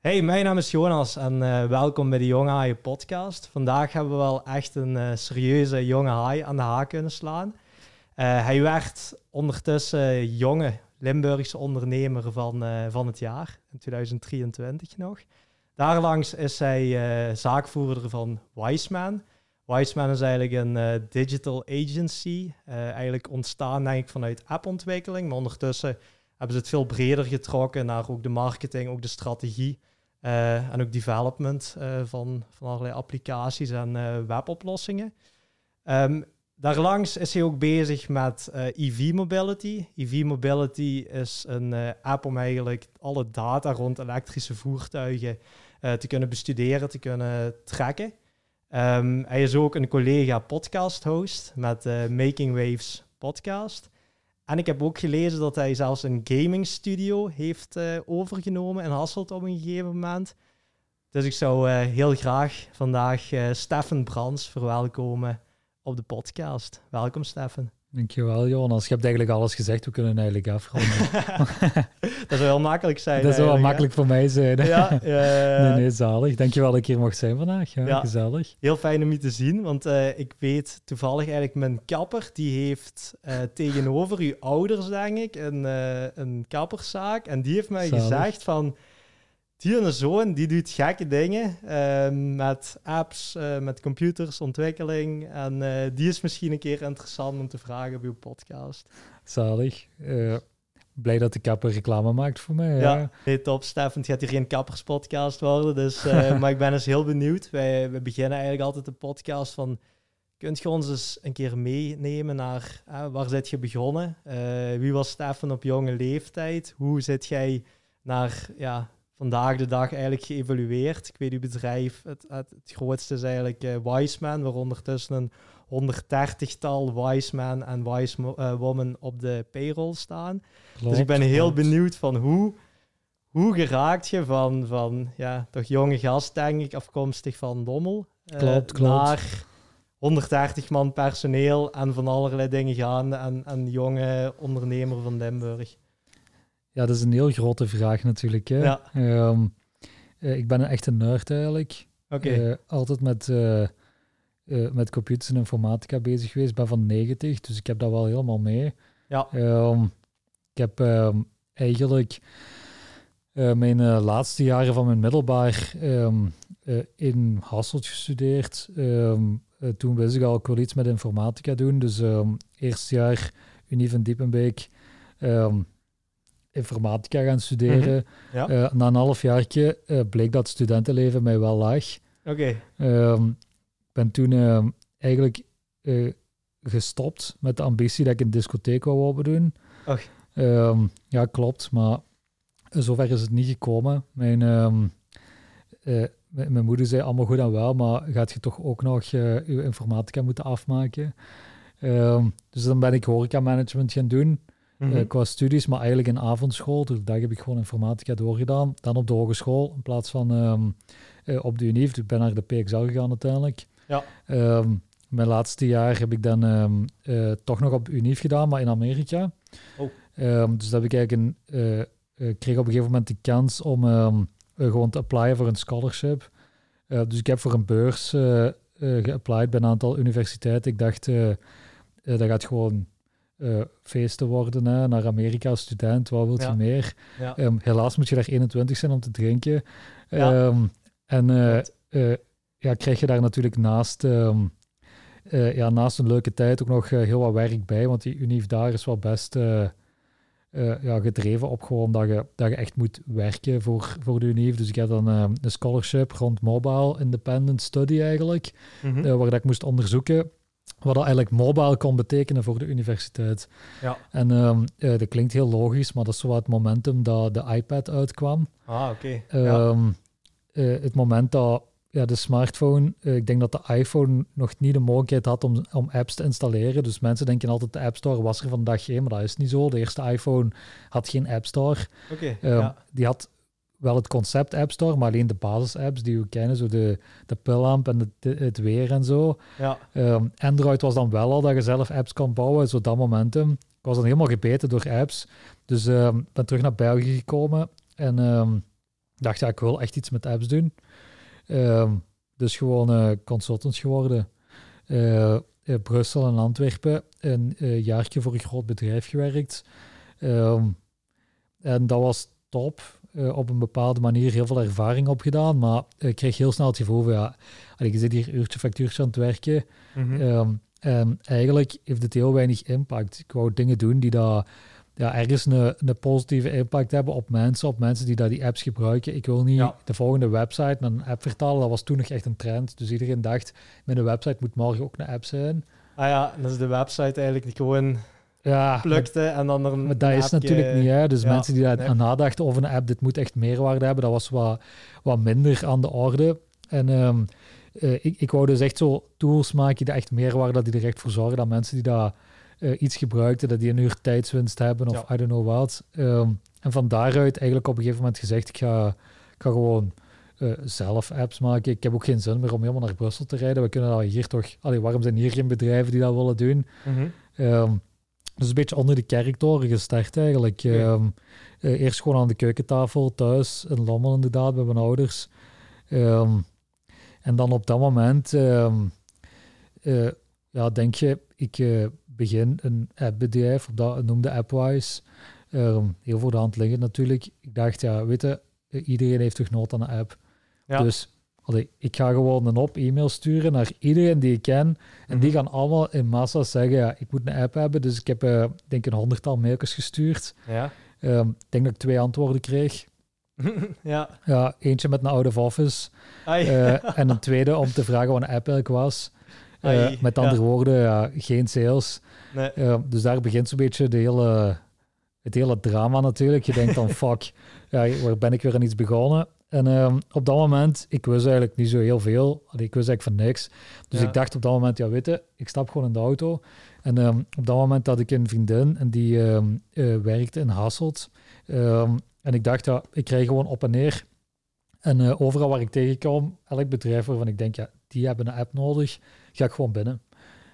Hey, mijn naam is Jonas en eh, welkom bij de Jonge Haaien podcast. Vandaag hebben we wel echt een uh, serieuze jonge haai aan de haak kunnen slaan. Uh, hij werd ondertussen jonge Limburgse ondernemer van, van het jaar, in 2023 nog. Daarlangs is hij zaakvoerder van Wiseman. Wiseman is eigenlijk een digital agency, eigenlijk ontstaan denk ik vanuit appontwikkeling, maar ondertussen hebben ze het veel breder getrokken naar ook de marketing, ook de strategie uh, en ook development uh, van, van allerlei applicaties en uh, weboplossingen. Um, daarlangs is hij ook bezig met EV Mobility. EV Mobility is een app om eigenlijk alle data rond elektrische voertuigen te kunnen bestuderen, te kunnen trekken. Um, hij is ook een collega podcast host met Making Waves podcast. En ik heb ook gelezen dat hij zelfs een gaming studio heeft uh, overgenomen in Hasselt op een gegeven moment. Dus ik zou uh, heel graag vandaag uh, Steffen Brands verwelkomen op de podcast. Welkom, Steffen. Dankjewel, Jonas. Je hebt eigenlijk alles gezegd. We kunnen eigenlijk afronden. dat zou heel makkelijk zijn. Dat zou wel makkelijk voor mij zijn. Ja, uh, nee, nee, zalig. Dankjewel dat ik hier mocht zijn vandaag. Ja, ja gezellig. Heel fijn om je te zien, want uh, ik weet toevallig eigenlijk mijn kapper, die heeft uh, tegenover uw ouders, denk ik, een, een kapperszaak. En die heeft mij zalig. gezegd van die en zoon die doet gekke dingen uh, met apps, uh, met computers, ontwikkeling. En uh, die is misschien een keer interessant om te vragen op uw podcast. Zalig. Eh, blij dat de kapper reclame maakt voor mij. Ja, ja. top. Stefan, het gaat hier geen kapperspodcast worden. Dus, maar ik ben eens heel benieuwd. Wij, we beginnen eigenlijk altijd de podcast van... Kunt je ons eens een keer meenemen naar waar zit je begonnen? wie was Stefan op jonge leeftijd? Hoe zit jij naar ja, vandaag de dag eigenlijk geëvalueerd. Ik weet uw bedrijf, het, het, het grootste is eigenlijk uh, Wiseman, waaronder tussen een 130-tal Wiseman en Wise uh, Woman op de payroll staan. dus ik ben heel benieuwd van hoe, hoe geraakt je van, van ja, toch jonge gast, denk ik, afkomstig van Dommel, uh, klopt, klopt. naar 130 man personeel en van allerlei dingen gaan en, en jonge ondernemer van Limburg. Ja, dat is een heel grote vraag natuurlijk. Hè? Ja. Ehm, eh, ik ben een echte nerd eigenlijk. Oké. Eh, altijd met, uh, met computers en informatica bezig geweest. Ik ben van 90, dus ik heb dat wel helemaal mee. Ja. Um, ik heb um, eigenlijk mijn laatste jaren van mijn middelbaar in Hasselt gestudeerd. toen wist ik al, ik wil iets met informatica doen. Dus eerste jaar Unie van Diepenbeek informatica gaan studeren. Mhm. Eh, na een half jaartje uh, bleek dat studentenleven mij wel lag. Oké. Ehm, ik ben toen ehm, eigenlijk eh, gestopt met de ambitie dat ik een discotheek wou open Um, ja, klopt, maar zover is het niet gekomen. Mijn, mijn moeder zei allemaal goed en wel, maar gaat je toch ook nog je informatica moeten afmaken? dus dan ben ik horeca management gaan doen. Mm qua studies, maar eigenlijk in avondschool. Dus daar heb ik gewoon informatica doorgedaan. Dan op de hogeschool in plaats van um, uh, op de UNIF. ik ben naar de PXL gegaan uiteindelijk. Ja. Um, mijn laatste jaar heb ik dan um, uh, toch nog op UNIF gedaan, maar in Amerika. Oh. dus dat heb ik eigenlijk een, kreeg op een gegeven moment de kans om gewoon te applyen voor een scholarship. dus ik heb voor een beurs geapplied bij een aantal universiteiten. Ik dacht, dat gaat gewoon uh, feesten worden, hè, naar Amerika als student, wat wil je meer? Ehm, helaas moet je daar 21 zijn om te drinken. Um, en uh, ja, krijg je daar natuurlijk naast, um, ja, naast een leuke tijd ook nog heel wat werk bij, want die unief daar is wel best ja, gedreven op gewoon dat je, dat je echt moet werken voor, voor de unief. Dus ik heb dan een scholarship rond mobile independent study eigenlijk, mm waar dat ik moest onderzoeken wat dat eigenlijk mobile kon betekenen voor de universiteit. Ja. En um, dat klinkt heel logisch, maar dat is zo het momentum dat de iPad uitkwam. Ah, oké. Ehm, eh, het moment dat ja, de smartphone, uh, ik denk dat de iPhone nog niet de mogelijkheid had om, om apps te installeren. Dus mensen denken altijd de App Store was er vandaag geen, maar dat is niet zo. De eerste iPhone had geen App Store. Oké. Ehm, ja. Die had wel het concept App Store, maar alleen de basis-apps die we kennen, zo de, de pillamp en de, het weer en zo. Ja. Ehm, Android was dan wel al dat je zelf apps kan bouwen, zo dat momentum. Ik was dan helemaal gebeten door apps. Dus ik um, ben terug naar België gekomen en um, dacht, ja, ik wil echt iets met apps doen. Ehm, dus gewoon uh, consultants geworden. Uh, Brussel en Antwerpen. Een jaartje voor een groot bedrijf gewerkt. Ehm, en dat was top. Op een bepaalde manier heel veel ervaring opgedaan. Maar ik kreeg heel snel het gevoel van, ja, je zit hier uurtje factuurtje aan het werken. Mhm. en eigenlijk heeft het heel weinig impact. Ik wou dingen doen die daar ja, ergens een, een positieve impact hebben op mensen, op mensen die daar die apps gebruiken. Ik wil niet de volgende website naar een app vertalen. Dat was toen nog echt een trend. Dus iedereen dacht, mijn website moet morgen ook een app zijn. Ah ja, dat is de website eigenlijk gewoon ja, plukte en dan er een Maar dat is natuurlijk niet, hè. Dus mensen die daar nee. aan nadachten over een app, dit moet echt meerwaarde hebben, dat was wat, wat minder aan de orde. En um, uh, ik, ik wou dus echt zo tools maken die echt meerwaarde, die er echt voor zorgen dat mensen die daar uh, iets gebruikten, dat die een uur tijdswinst hebben of I don't know what. Um, en van daaruit eigenlijk op een gegeven moment gezegd, ik ga, ik ga gewoon uh, zelf apps maken. Ik heb ook geen zin meer om helemaal naar Brussel te rijden. We kunnen dat hier toch... Allee, waarom zijn hier geen bedrijven die dat willen doen? Mm -hmm. Dus een beetje onder de kerktoren gestart eigenlijk. Um, uh, eerst gewoon aan de keukentafel thuis, in Lommel inderdaad, bij mijn ouders. Um, en dan op dat moment, um, ja, denk je, ik begin een appbedrijf, op dat noemde Appwise. Heel voor de hand liggen natuurlijk. Ik dacht, ja, weet je, iedereen heeft toch nood aan een app. Ja. Dus allee, ik ga gewoon een op e-mail sturen naar iedereen die ik ken. En die mhm. gaan allemaal in massa zeggen, ja, ik moet een app hebben. Dus ik heb, uh, denk een honderdtal mailtjes gestuurd. Ja. Um, ik denk dat ik twee antwoorden kreeg. ja. ja. Eentje met een out of office. Uh, en een tweede om te vragen wat een app eigenlijk was. Uh, met andere woorden, ja, geen sales. Nee. Uh, dus daar begint zo'n beetje de hele, het hele drama natuurlijk. Je denkt dan, fuck, ja, waar ben ik weer aan iets begonnen? En uh, op dat moment, ik wist eigenlijk niet zo heel veel. ik wist eigenlijk van niks. Dus ik dacht op dat moment, ja weet je, ik stap gewoon in de auto. En ehm, op dat moment had ik een vriendin en die uh, werkte in Hasselt. en ik dacht, ja, ik krijg gewoon op en neer. En eh, overal waar ik tegenkom, elk bedrijf waarvan ik denk, ja, die hebben een app nodig, ga ik gewoon binnen.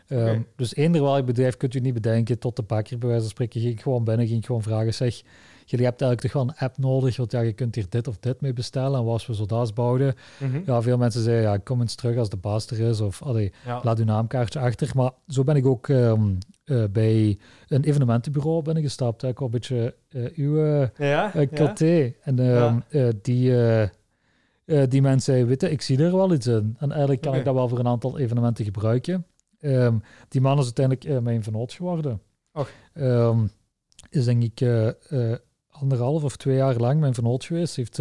Um, Dus eender welk bedrijf kunt u niet bedenken, tot de bakker bij wijze van spreken, ging ik gewoon binnen, ging ik gewoon vragen, zeg, jullie hebt eigenlijk toch wel een app nodig, want ja, je kunt hier dit of dit mee bestellen. En was we zodanig bouwden, mm ja, veel mensen zeiden, ja, kom eens terug als de baas er is, of allee, laat uw naamkaartje achter. Maar zo ben ik ook um, uh, bij een evenementenbureau binnengestapt. Ik al een beetje uh, uw uh, ja. En um, die uh, die mensen zei, weet ik zie er wel iets in. En eigenlijk kan ik dat wel voor een aantal evenementen gebruiken. Um, die man is uiteindelijk uh, mijn vernoot geworden. Um, is denk ik uh, anderhalf of twee jaar lang mijn vernoot geweest. Heeft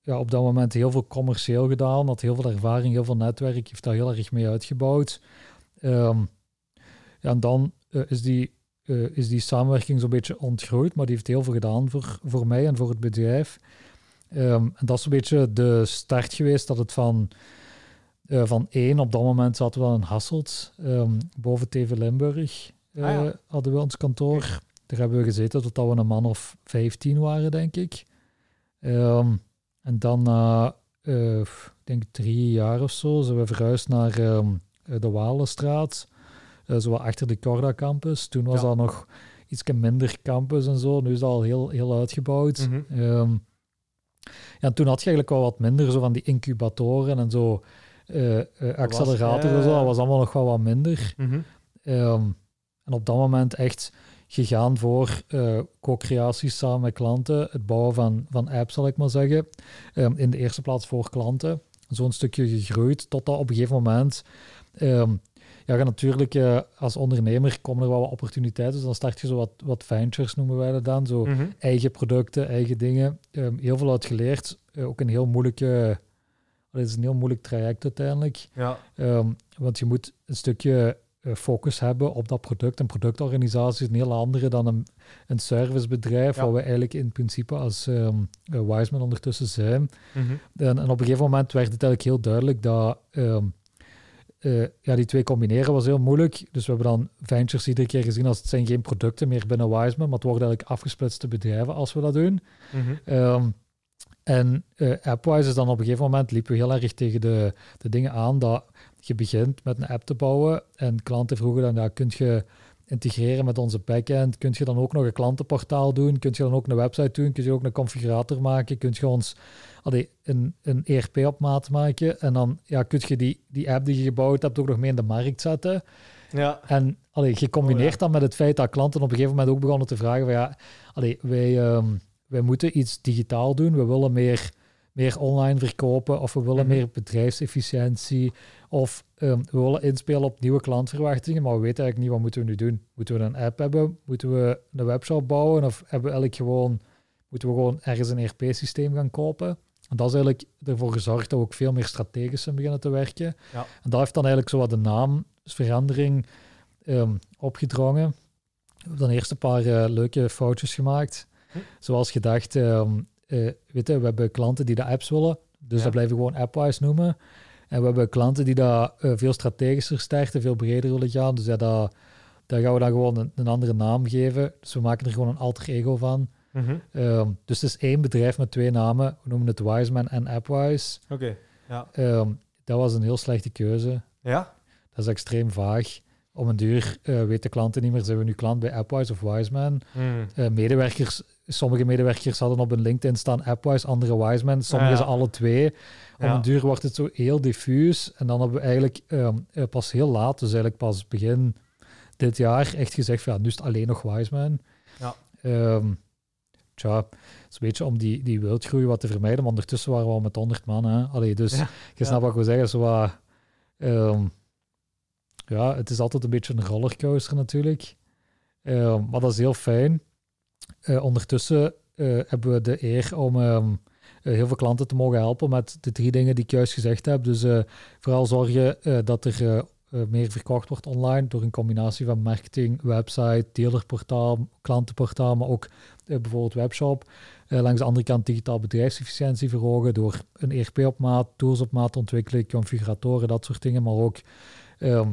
ja, op dat moment heel veel commercieel gedaan, had heel veel ervaring, heel veel netwerk, heeft daar heel erg mee uitgebouwd. Um, ja, en dan is die is die samenwerking zo'n beetje ontgroeid, maar die heeft heel veel gedaan voor, voor mij en voor het bedrijf. Um, en dat is een beetje de start geweest dat het van, uh, van één, op dat moment zaten we in Hasselt, um, boven TV Limburg uh, ah, ja. hadden we ons kantoor. Daar hebben we gezeten totdat we een man of 15 waren, denk ik. Um, en dan na, uh, ik denk drie jaar of zo, zijn we verhuisd naar de Walenstraat, zo achter de Corda campus. Toen was ja. dat nog iets minder campus en zo. Nu is dat al heel, heel uitgebouwd. Mm -hmm. Ja, toen had je eigenlijk wel wat minder zo van die incubatoren en zo uh, uh, accelerator en zo. Dat was allemaal nog wel wat minder. Mm en op dat moment echt gegaan voor uh, co-creaties samen met klanten, het bouwen van, van apps, zal ik maar zeggen. Um, in de eerste plaats voor klanten. Zo'n stukje gegroeid, totdat op een gegeven moment um, ja, natuurlijk, uh, als ondernemer komen er wel wat opportuniteiten. Dus dan start je zo wat, wat ventures, noemen wij dat dan. Zo mhm. eigen producten, eigen dingen. Um, heel veel uit geleerd. Uh, ook een heel moeilijke... Het is een heel moeilijk traject uiteindelijk. Ja. Um, want je moet een stukje focus hebben op dat product. Een productorganisatie is een heel andere dan een, een servicebedrijf, ja. waar we eigenlijk in principe als um, Wiseman ondertussen zijn. -hmm. en, en, op een gegeven moment werd het eigenlijk heel duidelijk dat uh, ja, die twee combineren was heel moeilijk. Dus we hebben dan ventures iedere keer gezien als het zijn geen producten meer binnen Wiseman, maar het worden eigenlijk afgesplitste bedrijven als we dat doen. Mhm. um, en uh, AppWise is dan op een gegeven moment liepen we heel erg tegen de, de dingen aan dat je begint met een app te bouwen en klanten vroegen dan, ja, kunt je integreren met onze backend, kun je dan ook nog een klantenportaal doen, kun je dan ook een website doen, kun je ook een configurator maken, kun je ons allee, een, een ERP op maat maken? En dan ja, kun je die, die app die je gebouwd hebt ook nog mee in de markt zetten. Ja. En allee, gecombineerd Oh, dan met het feit dat klanten op een gegeven moment ook begonnen te vragen van ja, allee, wij, ehm, wij moeten iets digitaal doen, we willen meer, meer online verkopen of we willen Mhm. meer bedrijfsefficiëntie of ehm, we willen inspelen op nieuwe klantverwachtingen, maar we weten eigenlijk niet wat moeten we nu doen. Moeten we een app hebben? Moeten we een webshop bouwen of hebben we eigenlijk gewoon, moeten we gewoon ergens een ERP-systeem gaan kopen? En dat is eigenlijk ervoor gezorgd dat we ook veel meer strategisch zijn beginnen te werken. Ja. En dat heeft dan eigenlijk zo wat de naamverandering ehm, opgedrongen. We hebben dan eerst een paar eh, leuke foutjes gemaakt. Zoals gedacht, eh, weet je, we hebben klanten die de apps willen, dus Ja. dat blijven we gewoon appwise noemen. En we hebben klanten die dat eh, veel strategischer starten, veel breder willen gaan. Dus ja, daar gaan we dan gewoon een, een andere naam geven. Dus we maken er gewoon een alter ego van. Mhm. Ehm, dus het is één bedrijf met twee namen. We noemen het Wiseman en Appwise. Oké. Ja. Ehm, dat was een heel slechte keuze. Ja? Dat is extreem vaag. Om een duur eh, weten klanten niet meer, zijn we nu klant bij Appwise of Wiseman. Eh, medewerkers, sommige medewerkers hadden op hun LinkedIn staan Appwise, andere Wiseman. Sommigen Ja. ze alle twee. Om Ja. een duur wordt het zo heel diffuus. En dan hebben we eigenlijk ehm, eh, pas heel laat, dus eigenlijk pas begin dit jaar, echt gezegd van ja, nu is het alleen nog Wiseman. Ja. Ehm, tja, het is een beetje om die, die wildgroei wat te vermijden, maar ondertussen waren we al met 100 man. Hè? Allee, dus Ja. je snapt wat ik wil zeggen. Zo wat, ehm, ja, het is altijd een beetje een rollercoaster natuurlijk. Maar dat is heel fijn. Eh, ondertussen eh, hebben we de eer om ehm, eh, heel veel klanten te mogen helpen met de drie dingen die ik juist gezegd heb. Dus vooral zorgen dat er meer verkocht wordt online door een combinatie van marketing, website, dealerportaal, klantenportaal, maar ook bijvoorbeeld webshop. Langs de andere kant digitaal bedrijfsefficiëntie verhogen door een ERP op maat, tools op maat ontwikkelen, configuratoren, dat soort dingen, maar ook ehm,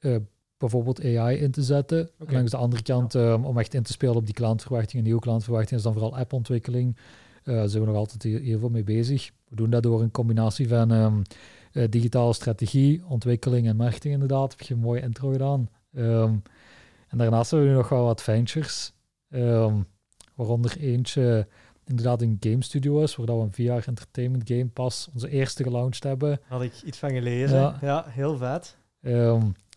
eh, bijvoorbeeld AI in te zetten. En langs de andere kant, ehm, om echt in te spelen op die klantverwachtingen, nieuwe klantverwachtingen, is dan vooral appontwikkeling. Eh daar zijn we nog altijd heel, heel veel mee bezig. We doen dat door een combinatie van ehm, eh, digitale strategie, ontwikkeling en marketing inderdaad. Heb je een mooie intro gedaan. Ehm, en daarnaast hebben we nu nog wel wat ventures. Waaronder eentje inderdaad een game studio is, waar we een VR entertainment game pas onze eerste gelaunched hebben. Had ik iets van gelezen. Ja. Ja, heel vet.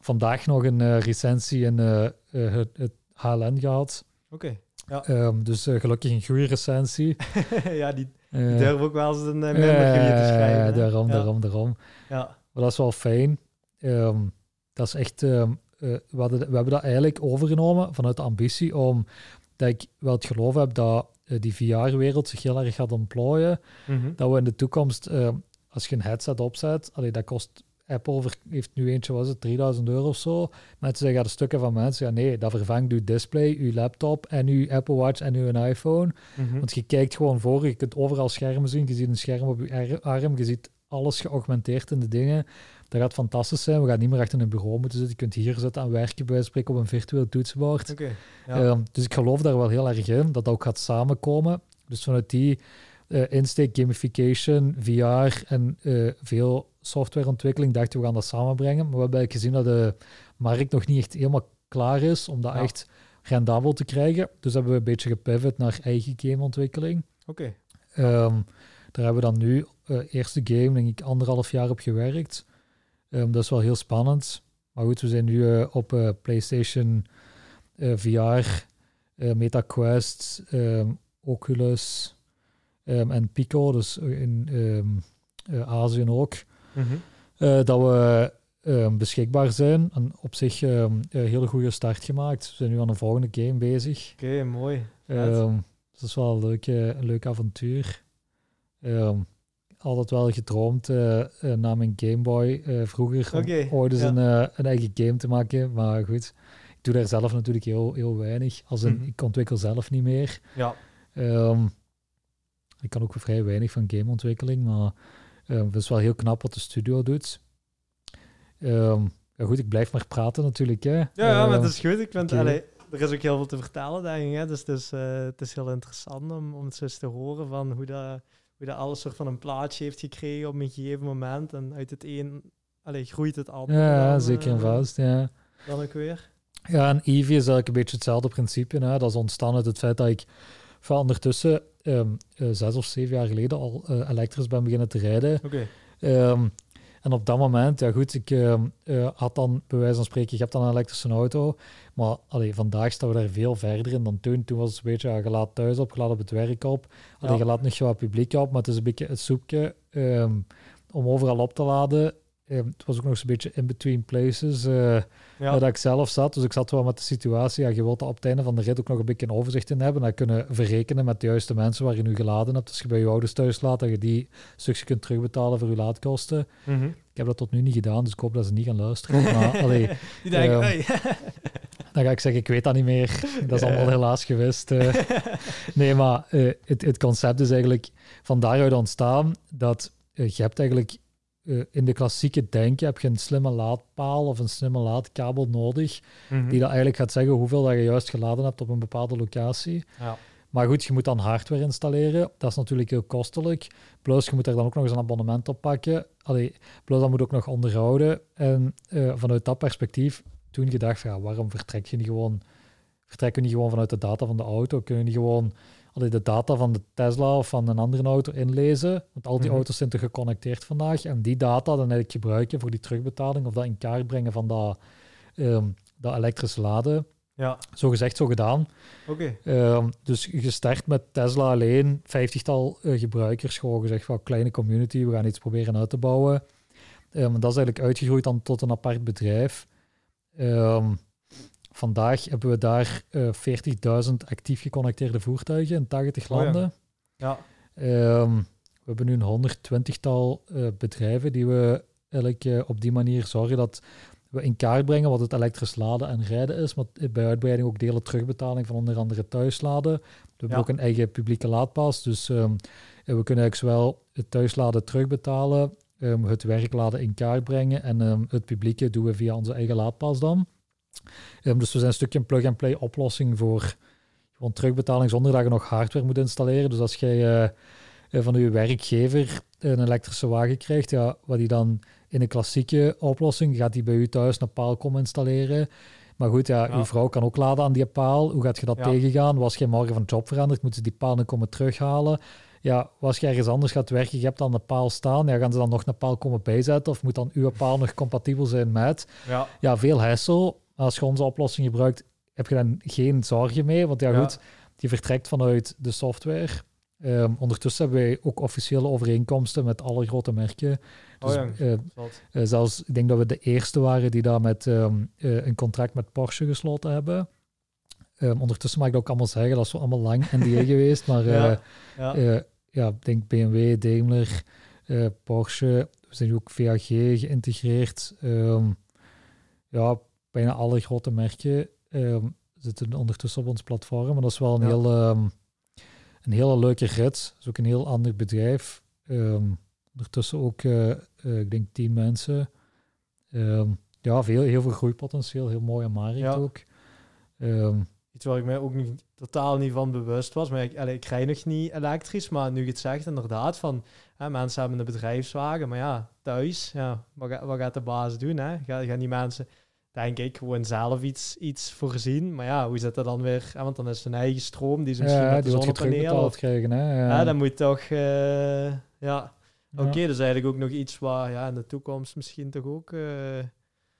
Vandaag nog een eh, recensie in eh, eh, het, het HLN gehad. Oké. Ehm, dus gelukkig een goede recensie. ja, die, die durf ook wel eens een uh, te schrijven. hè? daarom, ja. daarom, daarom. Ja. Maar dat is wel fijn. Ehm, dat is echt, eh, we, hadden, we hebben dat eigenlijk overgenomen vanuit de ambitie om dat ik wel het geloof heb dat die VR-wereld zich heel erg gaat ontplooien. Mhm. Dat we in de toekomst, als je een headset opzet, allee, dat kost Apple heeft nu eentje, was het 3000 euro of zo. Mensen zeggen, de stukken van mensen, ja nee, dat vervangt uw display, uw laptop en uw Apple Watch en uw iPhone. Mhm. Want je kijkt gewoon voor, je kunt overal schermen zien, je ziet een scherm op je ar- arm, je ziet alles geaugmenteerd in de dingen. Dat gaat fantastisch zijn. We gaan niet meer achter een bureau moeten zitten. Je kunt hier zitten aan werken, bij spreken op een virtueel toetsenbord. Ja. Ehm, dus ik geloof daar wel heel erg in, dat dat ook gaat samenkomen. Dus vanuit die eh, insteek, gamification, VR en eh, veel softwareontwikkeling dachten we gaan dat samenbrengen. Maar we hebben gezien dat de markt nog niet echt helemaal klaar is om dat Ja. echt rendabel te krijgen. Dus hebben we een beetje gepivot naar eigen gameontwikkeling. Oké. Ehm, daar hebben we dan nu eh eerste game, denk ik, anderhalf jaar op gewerkt. Ehm, dat is wel heel spannend. Maar goed, we zijn nu eh, op eh, PlayStation VR, MetaQuest, ehm, Oculus en Pico, dus in Azië ook, Mhm. eh, dat we ehm, beschikbaar zijn. En op zich ehm, een hele goede start gemaakt. We zijn nu aan een volgende game bezig. Oké, mooi. Ehm, dus dat is wel een leuk, eh, een leuk avontuur. Altijd wel gedroomd eh, eh, na mijn Game Boy eh, vroeger om ooit eens ja. een, eh, een eigen game te maken. Maar goed, ik doe daar zelf natuurlijk heel, heel weinig. Als in, Mhm. ik ontwikkel zelf niet meer. Ja. Ik kan ook vrij weinig van gameontwikkeling, maar ehm, het is wel heel knap wat de studio doet. Ehm, ja goed, ik blijf maar praten natuurlijk. Hè. Ja, ja, maar Ehm, het is goed. Ik vind, allee, er is ook heel veel te vertellen, denk ik. Hè? Dus het is, eh, het is heel interessant om, om het zo eens te horen van hoe dat, hoe dat alles soort van een plaatje heeft gekregen op een gegeven moment. En uit het een allee, groeit het ander. ja, dan, zeker en eh, vast. Ja. Dan ook weer. Ja, en EV is eigenlijk een beetje hetzelfde principe. Hè? Dat is ontstaan uit het feit dat ik van ondertussen um, zes of zeven jaar geleden al uh, elektrisch ben beginnen te rijden. Oké. Um, en op dat moment, ja goed, ik uh, had dan bij wijze van spreken, je hebt dan een elektrische auto, maar allee, vandaag staan we daar veel verder in dan toen. Toen was het een beetje, ja, je laat thuis op, je laat op het werk op, allee, je laat nog wat publiek op, maar het is een beetje het zoekje um, om overal op te laden. Ehm, het was ook nog eens een beetje in between places uh, ja. dat ik zelf zat. Dus ik zat wel met de situatie. Ja, je wilt op het einde van de rit ook nog een beetje een overzicht in hebben. Dat kunnen verrekenen met de juiste mensen waar je nu geladen hebt. Als je bij je ouders thuis laat, dat je die stukje kunt terugbetalen voor je laadkosten. Mhm. Ik heb dat tot nu niet gedaan, dus ik hoop dat ze niet gaan luisteren. Maar, allee, die denken, um, dan ga ik zeggen, ik weet dat niet meer. Dat is allemaal helaas geweest. Uh. nee, maar uh, het, het concept is eigenlijk van daaruit ontstaan dat je hebt eigenlijk uh, in de klassieke denken heb je een slimme laadpaal of een slimme laadkabel nodig, mm -hmm. die dat eigenlijk gaat zeggen hoeveel dat je juist geladen hebt op een bepaalde locatie. Ja. Maar goed, je moet dan hardware installeren. Dat is natuurlijk heel kostelijk. Plus, je moet er dan ook nog eens een abonnement op pakken. Allee, plus, dat moet ook nog onderhouden. En uh, vanuit dat perspectief, toen gedacht ja, waarom vertrek je niet gewoon, vertrek je niet gewoon vanuit de data van de auto? Kun je niet gewoon allee, de data van de Tesla of van een andere auto inlezen. Want al die Mhm. auto's zijn te geconnecteerd vandaag. En die data dan eigenlijk gebruiken voor die terugbetaling of dat in kaart brengen van dat, ehm, dat elektrisch laden. Ja, Zo gezegd, zo gedaan. oké. Ehm, dus je start met Tesla alleen, vijftigtal eh, gebruikers, gewoon gezegd van kleine community, we gaan iets proberen uit te bouwen. Ehm, dat is eigenlijk uitgegroeid dan tot een apart bedrijf. Vandaag hebben we daar eh 40.000 actief geconnecteerde voertuigen in 80 Oh ja. landen. Ja, Ehm, we hebben nu een 120-tal eh, bedrijven die we eigenlijk eh, op die manier zorgen dat we in kaart brengen wat het elektrisch laden en rijden is, maar bij uitbreiding ook delen terugbetaling van onder andere thuisladen. We hebben Ja. ook een eigen publieke laadpaas, dus ehm, eh, we kunnen eigenlijk zowel het thuisladen terugbetalen, ehm, het werkladen in kaart brengen en het publieke doen we via onze eigen laadpaas dan. Ehm, dus we zijn een stukje een plug-and-play oplossing voor gewoon terugbetaling zonder dat je nog hardware moet installeren. Dus als jij eh, eh, van je werkgever een elektrische wagen krijgt, ja, wat die dan in een klassieke oplossing gaat die bij u thuis een paal komen installeren. Maar goed, ja, Ja. uw vrouw kan ook laden aan die paal. Hoe gaat je dat Ja. tegengaan? Was je morgen van job veranderd, moeten ze die paal dan komen terughalen? Ja, als je ergens anders gaat werken, je hebt dan een paal staan, ja, gaan ze dan nog een paal komen bijzetten? Of moet dan uw paal nog compatibel zijn met? ja, Ja, veel hassle. Als je onze oplossing gebruikt, heb je dan geen zorgen mee. Want ja, Ja. goed, die vertrekt vanuit de software. Ehm, ondertussen hebben wij ook officiële overeenkomsten met alle grote merken. Oh Dus, ja, eh, zelfs, ik denk dat we de eerste waren die daar met ehm, eh, een contract met Porsche gesloten hebben. Ehm, ondertussen mag ik dat ook allemaal zeggen, dat is allemaal lang NDA geweest. Maar Ja, ja. ja, ik denk BMW, Daimler, Porsche. We zijn ook VAG geïntegreerd. Ja, bijna alle grote merken ehm, zitten ondertussen op ons platform. Maar dat is wel een, Ja. heel, ehm, een hele leuke rit. Dat is ook een heel ander bedrijf. Ehm, ondertussen ook, eh, eh, ik denk, tien mensen. Ja, veel, heel veel groeipotentieel. Heel mooie markt Ja. ook. Iets waar ik mij ook niet, totaal niet van bewust was. Maar ik, allee, ik rij nog niet elektrisch. Maar nu je het zegt, inderdaad, van hè, mensen hebben een bedrijfswagen. Maar ja, thuis, ja, wat, wat gaat de baas doen? Hè? Gaan, gaan die mensen, denk ik, gewoon zelf iets, iets voorzien? Maar ja, hoe zit dat dan weer? Want dan is het hun eigen stroom die ze misschien ja, met de zonnepanelen... krijgen. Hè? Ja. ja, dan moet toch... eh, ja, oké, dus eigenlijk ook nog iets waar ja, in de toekomst misschien toch ook eh,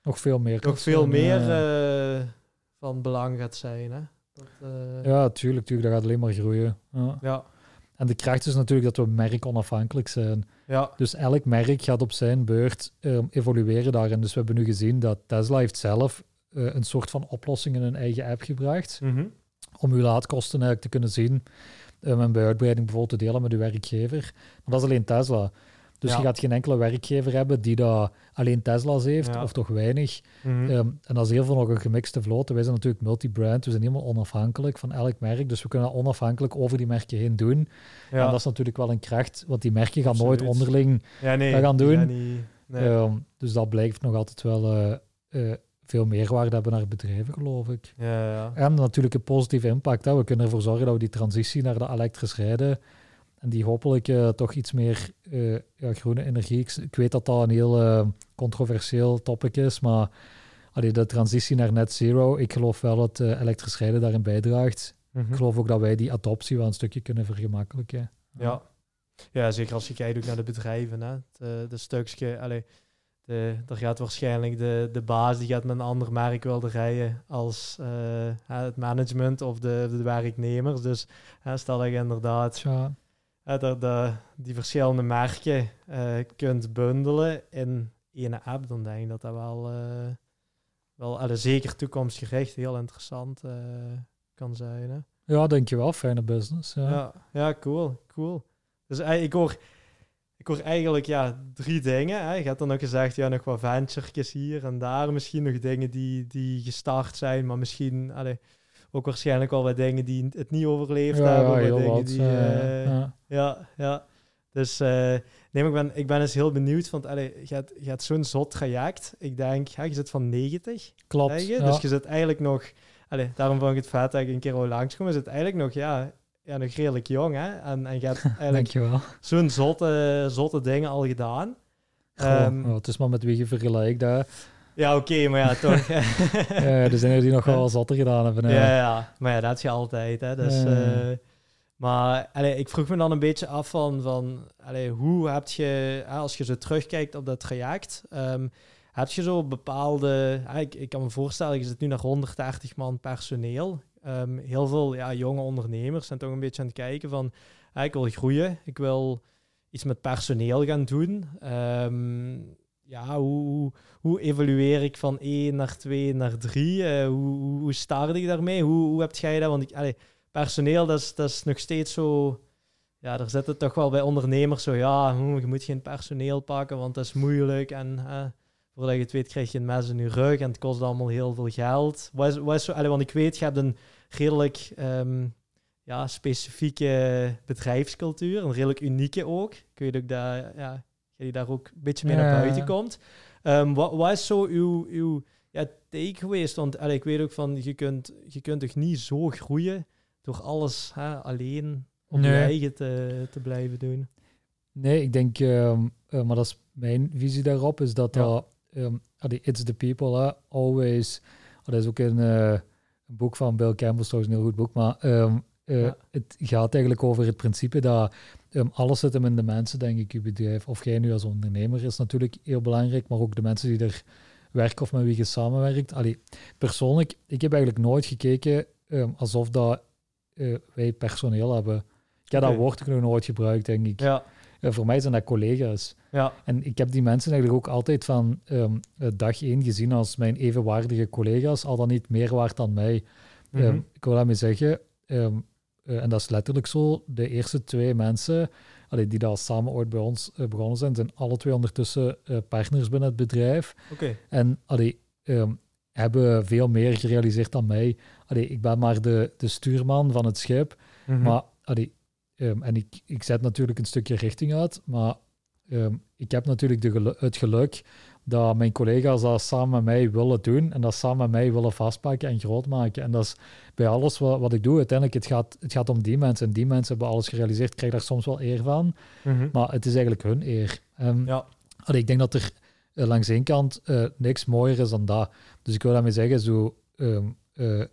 Nog veel meer. nog veel zijn, meer eh, van belang gaat zijn. Hè? Dat, Ja, tuurlijk, tuurlijk. Dat gaat alleen maar groeien. Ja. En de kracht is natuurlijk dat we merk onafhankelijk zijn. ja, Dus elk merk gaat op zijn beurt ehm, evolueren daarin. Dus we hebben nu gezien dat Tesla heeft zelf eh, een soort van oplossing in hun eigen app gebracht. Mhm. Om uw laadkosten eigenlijk te kunnen zien. ehm, en bij uitbreiding bijvoorbeeld te delen met uw werkgever. Maar dat is alleen Tesla. Dus Ja. je gaat geen enkele werkgever hebben die dat alleen Tesla's heeft, Ja. of toch weinig. Mhm. Ehm, en dat is heel veel nog een gemixte vloot. Wij zijn natuurlijk multi-brand, we zijn helemaal onafhankelijk van elk merk. Dus we kunnen dat onafhankelijk over die merken heen doen. ja. En dat is natuurlijk wel een kracht, want die merken gaan Absoluut. nooit onderling. ja, nee, dat gaan doen. niet- nee. Ehm, dus dat blijft nog altijd wel eh, eh, veel meerwaarde hebben naar bedrijven, geloof ik. ja, ja. En natuurlijk een positieve impact. Hè. We kunnen ervoor zorgen dat we die transitie naar de elektrisch rijden en die hopelijk eh, toch iets meer eh, ja, groene energie. Ik, ik weet dat dat een heel eh, controversieel topic is, maar allee, de transitie naar net zero, ik geloof wel dat elektrisch rijden daarin bijdraagt. Mhm. Ik geloof ook dat wij die adoptie wel een stukje kunnen vergemakkelijken. Ja. ja, zeker als je kijkt naar de bedrijven. Hè. De, de stukje, allee, de, er gaat waarschijnlijk de, de baas die gaat met een ander merk willen rijden als het management of de, de werknemers. Dus stel dat je inderdaad ja. Dat, dat die verschillende merken uh, kunt bundelen in één app, dan denk ik dat dat wel, uh, wel allee, zeker toekomstgericht heel interessant kan zijn. Hè. Ja, denk je wel. Fijne business. Ja, ja, ja cool, cool. Dus ik hoor, ik hoor eigenlijk ja, drie dingen. Hè. Je hebt dan ook gezegd, ja, nog wat venturetjes hier en daar. Misschien nog dingen die, die gestart zijn, maar misschien allee, ook waarschijnlijk wel wat dingen die het niet overleefd ja, hebben. Ja, dingen wat. Die, uh, ja. ja, ja. Dus uh, nee, ik ben, ik ben eens heel benieuwd, want allee, je hebt, je hebt zo'n zot traject. Ik denk, ja, je zit van 90. Klopt. Je? Dus je zit eigenlijk nog... Allee, daarom vond ik het vet dat ik een keer al langskom. Je zit eigenlijk nog, ja, ja, nog redelijk jong, hè? En, en je hebt eigenlijk zo'n zotte, zotte dingen al gedaan. Goh, um, oh, het is maar met wie je vergelijkt, hè. Ja, oké, okay, maar ja, toch. ja, er zijn er die nog wel zotter gedaan hebben. Ja, ja, ja, maar ja, dat is je altijd, hè. Dus, uh, maar allee, ik vroeg me dan een beetje af van, van allee, hoe heb je, als je zo terugkijkt op dat traject... Um, heb je zo bepaalde... Ik, ik kan me voorstellen, je zit nu naar 130 man personeel. Um, heel veel ja, jonge ondernemers zijn toch een beetje aan het kijken van... ik wil groeien, ik wil iets met personeel gaan doen. Um, ja, hoe, hoe evolueer ik van 1 naar 2 naar 3? Uh, hoe, hoe, start ik daarmee? Hoe, hoe heb jij dat? Want ik, allee, personeel, dat is, dat is nog steeds zo... Ja, er zitten toch wel bij ondernemers zo... Ja, je moet geen personeel pakken, want dat is moeilijk. En uh, voordat je het weet, krijg je een mes in je rug en het kost allemaal heel veel geld. Wat wat zo, allee, want ik weet, je hebt een redelijk um, ja, specifieke bedrijfscultuur, een redelijk unieke ook. Ik weet ook dat ja, je daar ook een beetje mee Ja. naar buiten komt. Um, wat, wat is zo uw, uw ja, take geweest? Want allee, ik weet ook van, je kunt, je kunt toch niet zo groeien door alles hè, alleen op je eigen te, te blijven doen. Nee, ik denk, ehm, eh, maar dat is mijn visie daarop, is dat dat, ehm, it's the people, hè, always. Dat is ook een, eh, een boek van Bill Campbell, trouwens een heel goed boek, maar ehm, eh, Ja. het gaat eigenlijk over het principe dat ehm, alles zit hem in de mensen, denk ik, je bedrijf. Of jij nu als ondernemer is natuurlijk heel belangrijk, maar ook de mensen die er werken of met wie je samenwerkt. Allee, persoonlijk, ik heb eigenlijk nooit gekeken ehm, alsof dat, eh, wij personeel hebben. Ik heb dat woord ook nog nooit gebruikt, denk ik. Ja, Eh, voor mij zijn dat collega's. ja, En ik heb die mensen eigenlijk ook altijd van ehm, eh, dag één gezien als mijn evenwaardige collega's, al dan niet meer waard dan mij. Mhm. Ik wil daarmee zeggen, eh, en dat is letterlijk zo, de eerste twee mensen allee, die daar samen ooit bij ons eh, begonnen zijn, zijn alle twee ondertussen eh, partners binnen het bedrijf. En allee, ehm, hebben veel meer gerealiseerd dan mij. Allee, ik ben maar de, de stuurman van het schip. Mhm. Maar allee, ehm, en ik, ik zet natuurlijk een stukje richting uit, maar ehm, ik heb natuurlijk de gelu- het geluk dat mijn collega's dat samen met mij willen doen en dat samen met mij willen vastpakken en groot maken. En dat is bij alles wat, wat ik doe, uiteindelijk, het gaat, het gaat om die mensen. En die mensen hebben alles gerealiseerd, ik krijg daar soms wel eer van, Mhm. maar het is eigenlijk hun eer. Ehm, Ja, Allee, ik denk dat er eh, langs één kant eh, niks mooier is dan dat. Dus ik wil daarmee zeggen, zo, ehm, eh,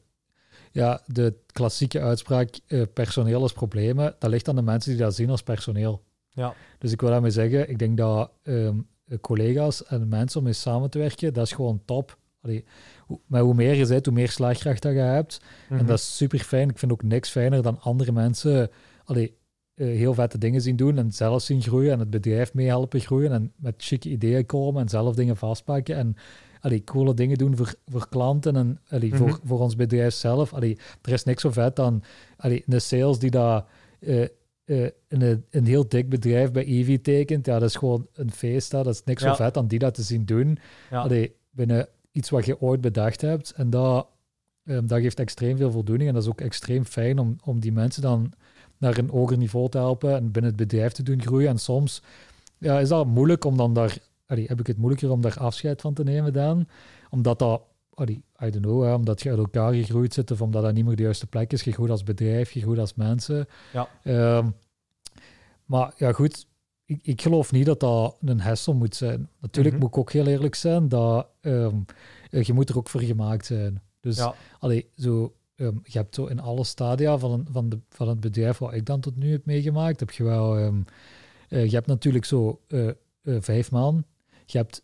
ja, de klassieke uitspraak, personeel is problemen, dat ligt aan de mensen die dat zien als personeel. ja, Dus ik wil daarmee zeggen, ik denk dat ehm, eh, collega's en mensen om mee samen te werken, dat is gewoon top. Allee, hoe, maar hoe meer je bent, hoe meer slagkracht dat je hebt. En Mhm. dat is super fijn. Ik vind ook niks fijner dan andere mensen allee, eh, heel vette dingen zien doen en zelf zien groeien en het bedrijf meehelpen groeien en met chique ideeën komen en zelf dingen vastpakken en allee, coole dingen doen voor, voor klanten en allee, Mhm. voor, voor ons bedrijf zelf. Allee, er is niks zo vet dan allee, een sales die dat eh, eh, een, een heel dik bedrijf bij Eevee tekent. Ja, dat is gewoon een feest. hè. Dat is niks Ja. zo vet dan die dat te zien doen. ja. Allee, binnen iets wat je ooit bedacht hebt. En dat, ehm, dat geeft extreem veel voldoening. En dat is ook extreem fijn om, om die mensen dan naar een hoger niveau te helpen en binnen het bedrijf te doen groeien. En soms ja, is dat moeilijk om dan daar, allee, heb ik het moeilijker om daar afscheid van te nemen dan. Omdat dat, allee, I don't know, hè, omdat je uit elkaar gegroeid zit of omdat dat niet meer de juiste plek is. Je groeit als bedrijf, je groeit als mensen. Ja. Ehm, maar ja, goed, ik, ik geloof niet dat dat een hassle moet zijn. Natuurlijk Mhm. moet ik ook heel eerlijk zijn dat ehm, eh, je moet er ook voor gemaakt zijn. Dus Ja. allee, zo, ehm, je hebt zo in alle stadia van, een, van, de, van het bedrijf wat ik dan tot nu heb meegemaakt, heb je wel, eh, je hebt natuurlijk zo eh, vijf man, je hebt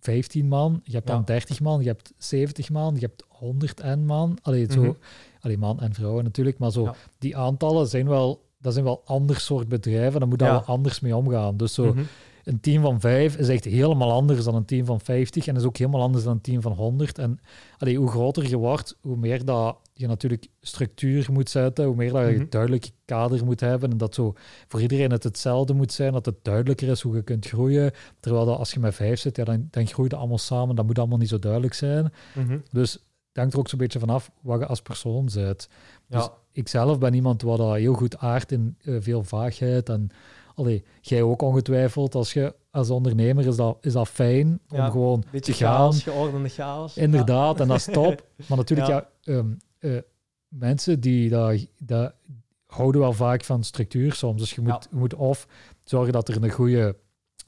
15 man, je hebt Ja. dan 30 man, je hebt 70 man, je hebt 100 en man. Allee, zo, allee, man en vrouwen natuurlijk, maar zo, Ja. die aantallen zijn wel, dat zijn wel ander soort bedrijven, daar moet daar Ja. wel anders mee omgaan. Dus zo, Mhm. een team van vijf is echt helemaal anders dan een team van 50 en is ook helemaal anders dan een team van 100. En allee, hoe groter je wordt, hoe meer dat je natuurlijk structuur moet zetten, hoe meer dat je Mhm. duidelijk kader moet hebben en dat zo voor iedereen het hetzelfde moet zijn, dat het duidelijker is hoe je kunt groeien. Terwijl dat als je met vijf zit, ja, dan, dan groei je allemaal samen, dat moet allemaal niet zo duidelijk zijn. Mhm. Dus het hangt er ook zo'n beetje vanaf wat je als persoon bent. Dus Ja. ik zelf ben iemand wat dat heel goed aardt in eh, veel vaagheid. En allee, jij ook ongetwijfeld. Als je als ondernemer is dat, is dat fijn om Ja, gewoon Beetje te gaan. chaos, geordende chaos. Inderdaad, en dat is top. Maar natuurlijk, Ja. ja, ehm, eh, mensen die dat, dat houden wel vaak van structuur soms. Dus je moet, Ja. je moet of zorgen dat er een goede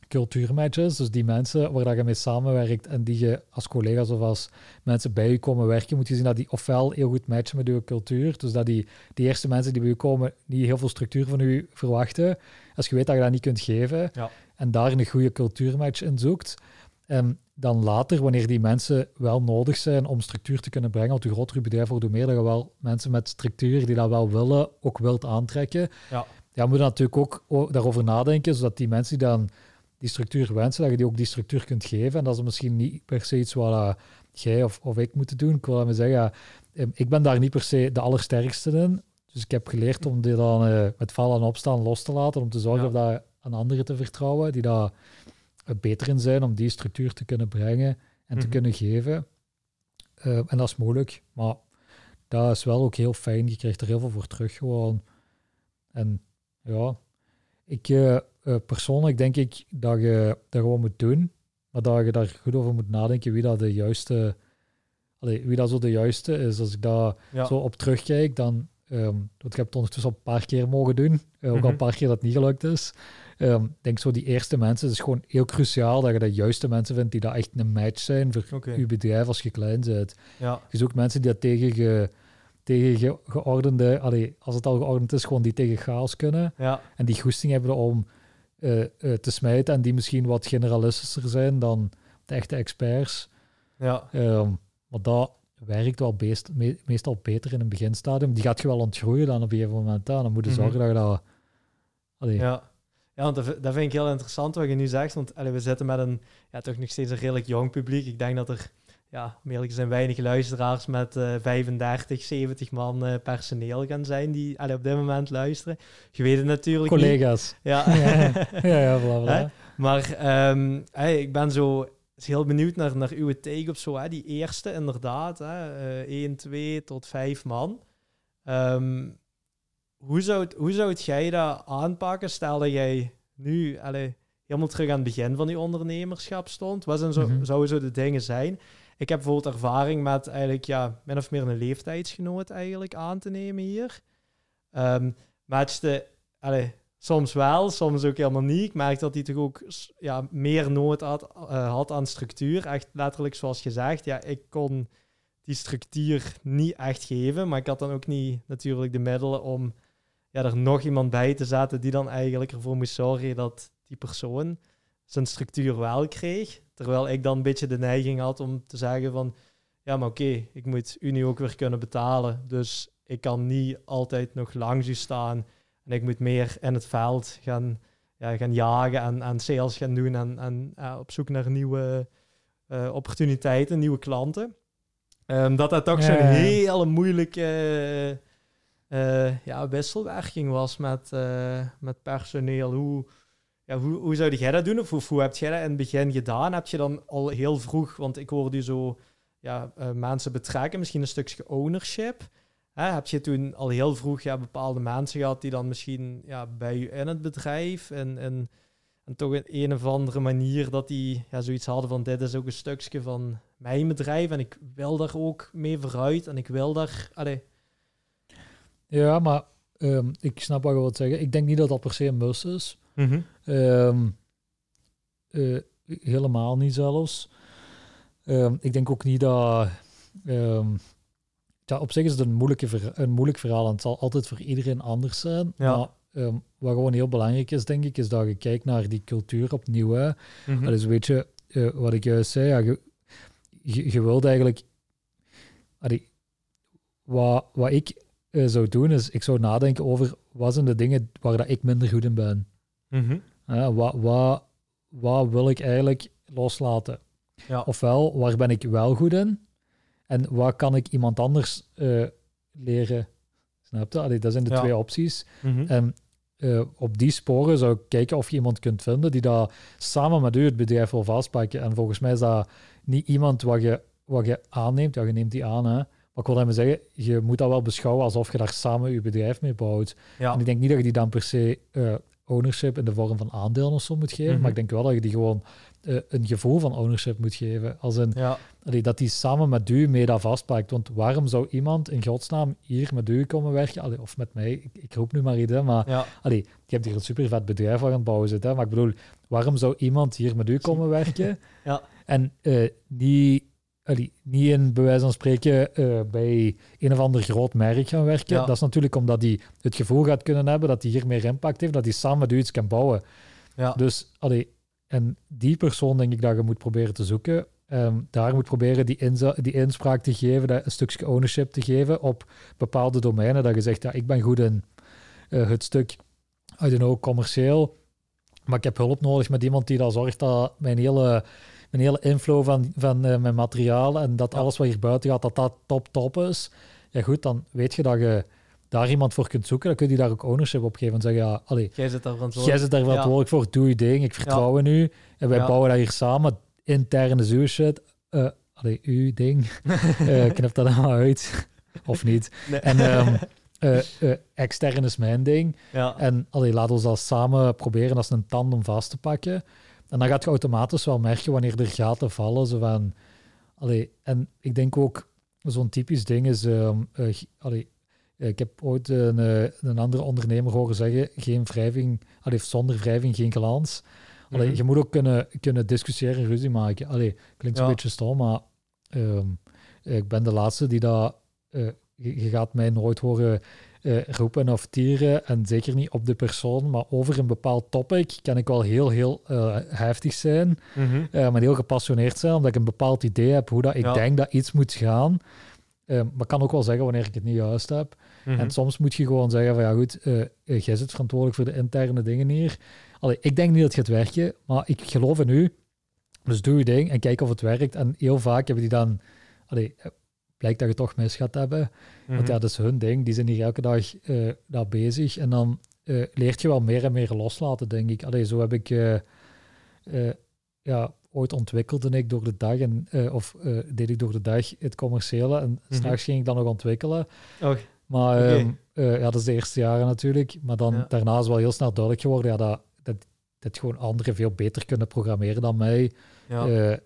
cultuurmatch is. Dus die mensen waar dat je mee samenwerkt en die je als collega's of als mensen bij je komen werken, moet je zien dat die ofwel heel goed matchen met je cultuur. Dus dat die, die eerste mensen die bij je komen niet heel veel structuur van u verwachten. Als je weet dat je dat niet kunt geven Ja. en daar een goede cultuurmatch in zoekt. En dan later, wanneer die mensen wel nodig zijn om structuur te kunnen brengen, want hoe groter je bedrijf wordt, hoe meer dat je wel mensen met structuur die dat wel willen, ook wilt aantrekken. Ja. Ja, moet je natuurlijk ook daarover nadenken, zodat die mensen die dan die structuur wensen, dat je die ook die structuur kunt geven. En dat is misschien niet per se iets wat eh, jij of, of ik moeten doen. Ik wil maar zeggen, eh, ik ben daar niet per se de allersterkste in. Dus ik heb geleerd om die dan eh, met vallen en opstaan los te laten, om te zorgen Ja. dat aan anderen te vertrouwen, die daar eh, beter in zijn om die structuur te kunnen brengen en te Mhm. kunnen geven. Eh, en dat is moeilijk, maar dat is wel ook heel fijn. Je krijgt er heel veel voor terug gewoon. En ja, ik eh, eh, persoonlijk denk ik dat je dat gewoon moet doen, maar dat je daar goed over moet nadenken wie dat de juiste, allee, wie dat zo de juiste is. Als ik daar Ja. zo op terugkijk, dan, ehm want ik heb het ondertussen al een paar keer mogen doen, ook al Mhm. een paar keer dat het niet gelukt is. Ik denk zo die eerste mensen, het is gewoon heel cruciaal dat je de juiste mensen vindt die dat echt een match zijn voor je bedrijf als je klein bent. Ja. Je zoekt mensen die dat tegen, ge, tegen ge, geordende, allee, als het al geordend is, gewoon die tegen chaos kunnen. Ja. En die goesting hebben om eh, eh, te smijten en die misschien wat generalistischer zijn dan de echte experts. Ja. Ehm, maar dat werkt wel beest, me- meestal beter in een beginstadium. Die gaat je wel ontgroeien dan op een gegeven moment. aan. Dan moet je Mhm. zorgen dat je dat... Allee, Ja. Ja, want dat, vind ik heel interessant wat je nu zegt. Want allee, we zitten met een ja, toch nog steeds een redelijk jong publiek. Ik denk dat er, ja, om eerlijk te zijn, weinig luisteraars met eh 35, 70 man eh, personeel gaan zijn die allee, op dit moment luisteren. Je weet het natuurlijk niet. Collega's. Ja. Ja, ja, ja, bla, bla. Hè? Maar ehm, hey, ik ben zo heel benieuwd naar, naar uw take op zo. Hè? Die eerste, inderdaad. Hè? eh 1, 2 tot 5 man. Ehm, hoe, zou het, hoe zou het jij dat aanpakken? Stel dat jij nu helemaal terug aan het begin van die ondernemerschap stond. Wat zijn zo, Mhm. zouden zo de dingen zijn? Ik heb bijvoorbeeld ervaring met eigenlijk ja, min of meer een leeftijdsgenoot eigenlijk aan te nemen hier. Ehm matchte, soms wel, soms ook helemaal niet. Ik merk dat hij toch ook ja, meer nood had, eh, had aan structuur. Echt letterlijk zoals gezegd. Ja, ik kon die structuur niet echt geven, maar ik had dan ook niet natuurlijk de middelen om ja, er nog iemand bij te zetten die dan eigenlijk ervoor moest zorgen dat die persoon zijn structuur wel kreeg. Terwijl ik dan een beetje de neiging had om te zeggen van ja, maar oké, ik moet u nu ook weer kunnen betalen. Dus ik kan niet altijd nog langs u staan. En ik moet meer in het veld gaan, ja, gaan jagen en, en sales gaan doen en, en ja, op zoek naar nieuwe eh, opportuniteiten, nieuwe klanten. Ehm, dat dat toch Ja, zo'n hele moeilijke eh, ja, wisselwerking was met, eh, met personeel. Hoe, ja, hoe, hoe zou jij dat doen? Of hoe, hoe heb jij dat in het begin gedaan? Heb je dan al heel vroeg, want ik hoorde u zo ja, eh, mensen betrekken, misschien een stukje ownership. Hè, heb je toen al heel vroeg ja, bepaalde mensen gehad die dan misschien ja, bij u in het bedrijf en, en, en toch een, een of andere manier dat die ja, zoiets hadden van dit is ook een stukje van mijn bedrijf en ik wil daar ook mee vooruit en ik wil daar... Allee, Ja, maar ehm, ik snap wat je wilt zeggen. Ik denk niet dat dat per se een mus is. Mhm. Ehm, eh, helemaal niet zelfs. Ehm, ik denk ook niet dat. Ja, op zich is het een, moeilijke een moeilijk verhaal en het zal altijd voor iedereen anders zijn. Ja. Maar wat gewoon heel belangrijk is, denk ik, is dat je kijkt naar die cultuur opnieuw. Hè. Mm Dat is weet je, uh, wat ik juist zei, ja, je, je, je wilt eigenlijk. Allee, wat, wat ik uh, zou doen, is ik zou nadenken over wat zijn de dingen waar dat ik minder goed in ben. Mm wat, wat, wat wil ik eigenlijk loslaten? Ja. Ofwel, waar ben ik wel goed in? En wat kan ik iemand anders uh, leren? Snap je? Allee, dat zijn de twee opties. Mm En uh, op die sporen zou ik kijken of je iemand kunt vinden die dat samen met u het bedrijf wil vastpakken. En volgens mij is dat niet iemand wat je, wat je aanneemt. Ja, je neemt die aan, hè. Ik wil daarmee zeggen, je moet dat wel beschouwen alsof je daar samen je bedrijf mee bouwt. Ja. En ik denk niet dat je die dan per se uh, ownership in de vorm van aandelen of zo moet geven. Mhm. Maar ik denk wel dat je die gewoon uh, een gevoel van ownership moet geven. Als een, ja. allee, dat die samen met u mee dat vastpakt. Want waarom zou iemand in godsnaam hier met u komen werken? Allee, of met mij, ik, ik, roep nu maar iets, maar ja. allee, je hebt hier een super vet bedrijf aan het bouwen zit. Hè? Maar ik bedoel, waarom zou iemand hier met u komen werken? ja. En uh, niet allee, niet in, bij wijze van spreken, uh, bij een of ander groot merk gaan werken. Dat is natuurlijk omdat hij het gevoel gaat kunnen hebben dat hij hier meer impact heeft, dat hij samen met u iets kan bouwen. Ja. Dus, allee, en die persoon denk ik dat je moet proberen te zoeken. Um, daar moet proberen die, die inspraak te geven, dat, een stukje ownership te geven op bepaalde domeinen. Dat je zegt, ja, ik ben goed in uh, het stuk, I don't know, commercieel, maar ik heb hulp nodig met iemand die dan zorgt dat mijn hele een hele inflow van, van uh, mijn materiaal en dat alles wat hier buiten gaat, dat dat top top is. Ja goed, dan weet je dat je daar iemand voor kunt zoeken, dan kun je daar ook ownership op geven en zeggen, ja, allee, jij zit daar verantwoordelijk, jij zit daar verantwoordelijk voor, doe je ding, ik vertrouw in u. En wij bouwen dat hier samen, interne zuur shit, uh, allee, uw ding, uh, knip dat allemaal uit, of niet. En um, uh, extern is mijn ding. Ja. En allee, laat ons dat samen proberen. Als een tandem vast te pakken. En dan gaat je automatisch wel merken wanneer er gaten vallen. Zo van, allee, en ik denk ook, zo'n typisch ding is... Uh, allee, ik heb ooit een, uh, een andere ondernemer horen zeggen, geen wrijving, allee, zonder wrijving geen glans. Allee, mhm. Je moet ook kunnen, kunnen discussiëren en ruzie maken. Allee, klinkt een beetje stom, maar ehm, ik ben de laatste die dat... je, je, gaat mij nooit horen uh, roepen of tieren. En zeker niet op de persoon, maar over een bepaald topic kan ik wel heel, heel uh, heftig zijn. Mm maar heel gepassioneerd zijn, omdat ik een bepaald idee heb hoe dat ik denk dat iets moet gaan. maar ik kan ook wel zeggen wanneer ik het niet juist heb. Mhm. En soms moet je gewoon zeggen van ja goed, jij zit verantwoordelijk voor de interne dingen hier. Allee, ik denk niet dat het gaat werken, maar ik geloof in u. Dus doe je ding en kijk of het werkt. En heel vaak hebben die dan... Allee, blijkt dat je toch mis gaat Want ja, mhm. dat is hun ding. Die zijn hier elke dag uh, daar bezig. En dan uh, leert je wel meer en meer loslaten, denk ik. Allee, zo heb ik uh, ja, ooit ontwikkelde ik door de dag en of deed ik door de dag het commerciële. En mhm. straks ging ik dan nog ontwikkelen. Oh, maar okay. Ehm, ja, dat is de eerste jaren natuurlijk. Maar dan daarna is wel heel snel duidelijk geworden ja, dat, dat, dat gewoon anderen veel beter kunnen programmeren dan mij. Ja.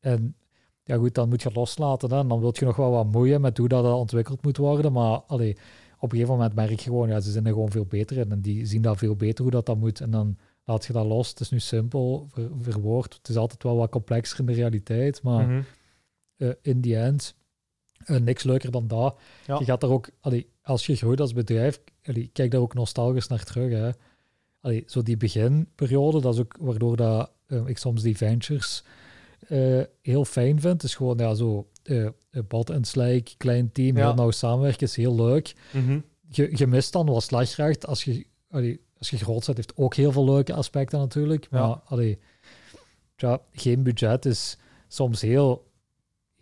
en ja goed, dan moet je loslaten. Hè? En dan wil je nog wel wat moeien met hoe dat ontwikkeld moet worden. Maar allee, op een gegeven moment merk je gewoon, ja, ze zijn er gewoon veel beter in. En die zien dat veel beter hoe dat, dat moet. En dan laat je dat los. Het is nu simpel ver, verwoord. Het is altijd wel wat complexer in de realiteit. Maar mm in die end, uh, niks leuker dan dat. Je gaat daar ook, allee, als je groeit als bedrijf, allee, kijk daar ook nostalgisch naar terug. Hè. Allee, zo die beginperiode, dat is ook waardoor dat, uh, ik soms die ventures uh, heel fijn vind. is gewoon ja, zo uh, bad en slijk, klein team, ja. heel nauw samenwerken, is heel leuk. Mhm. je, je mist dan wat slagkracht. Als je, allee, als je groot bent, heeft ook heel veel leuke aspecten natuurlijk. Ja. Maar allee, ja, geen budget is soms heel,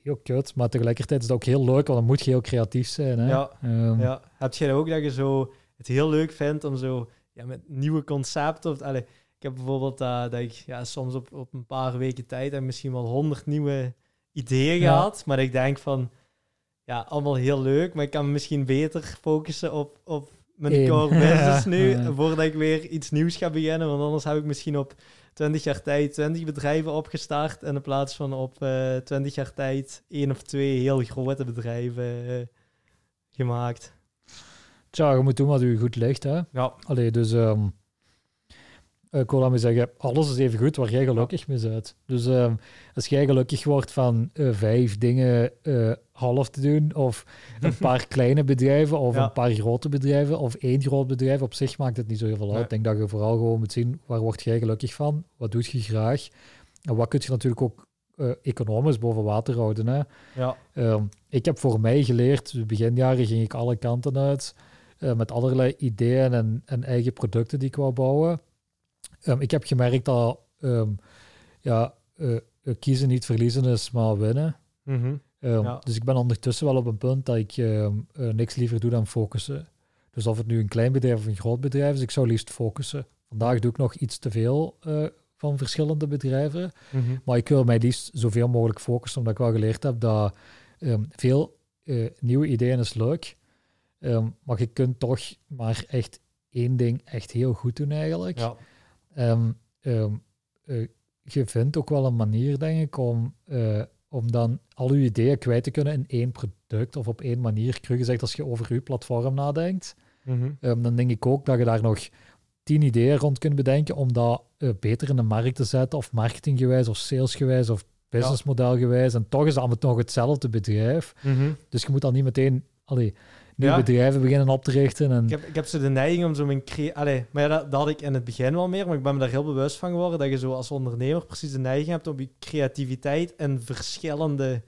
heel kut, maar tegelijkertijd is het ook heel leuk, want dan moet je heel creatief zijn. Hè? Ja. Um, ja. Heb jij ook dat je zo het heel leuk vindt om zo ja, met nieuwe concepten of allee, ik heb bijvoorbeeld uh, dat ik ja, soms op, op een paar weken tijd en misschien wel honderd nieuwe ideeën gehad. Maar ik denk van, ja, allemaal heel leuk, maar ik kan misschien beter focussen op, op mijn core business nu, voordat ik weer iets nieuws ga beginnen. Want anders heb ik misschien op 20 jaar tijd 20 bedrijven opgestart en in plaats van op uh, eh, 20 jaar tijd één of twee heel grote bedrijven uh, gemaakt. Tja, je moet doen wat u goed ligt, hè? Ja. Allee, dus... Um uh, ik wil daarmee zeggen, alles is even goed waar jij gelukkig mee bent. Dus ehm, als jij gelukkig wordt van uh, vijf dingen uh, half te doen, of een paar kleine bedrijven, of een paar grote bedrijven, of één groot bedrijf, op zich maakt het niet zo heel veel uit. Ik denk dat je vooral gewoon moet zien, waar word jij gelukkig van? Wat doe je graag? En wat kun je natuurlijk ook economisch boven water houden. Hè? Ja. Um, ik heb voor mij geleerd, beginjaren ging ik alle kanten uit, met allerlei ideeën en, en eigen producten die ik wou bouwen. Um, ik heb gemerkt dat um, ja, uh, kiezen niet verliezen is, maar winnen. Mm -hmm. um, ja. Dus ik ben ondertussen wel op een punt dat ik uh, niks liever doe dan focussen. Dus of het nu een klein bedrijf of een groot bedrijf is, ik zou liefst focussen. Vandaag doe ik nog iets te veel uh, van verschillende bedrijven, mm -hmm. maar ik wil mij liefst zoveel mogelijk focussen, omdat ik wel geleerd heb dat veel nieuwe ideeën is leuk, maar je kunt toch maar echt één ding echt heel goed doen eigenlijk. Ja. Um, um, uh, je vindt ook wel een manier, denk ik, om, uh, om dan al je ideeën kwijt te kunnen in één product of op één manier. Cru gezegd, als je over je platform nadenkt, mm -hmm. um, dan denk ik ook dat je daar nog tien ideeën rond kunt bedenken om dat uh, beter in de markt te zetten, of marketinggewijs, of salesgewijs, of businessmodelgewijs. En toch is het nog hetzelfde bedrijf. Mm -hmm. Dus je moet dan niet meteen... Allee, nieuwe ja. bedrijven beginnen op te richten. En... Ik, heb, ik heb zo de neiging om zo mijn... Cre Allee, maar ja, dat, dat, had ik in het begin wel meer, maar ik ben me daar heel bewust van geworden, dat je zo als ondernemer precies de neiging hebt om je creativiteit en verschillende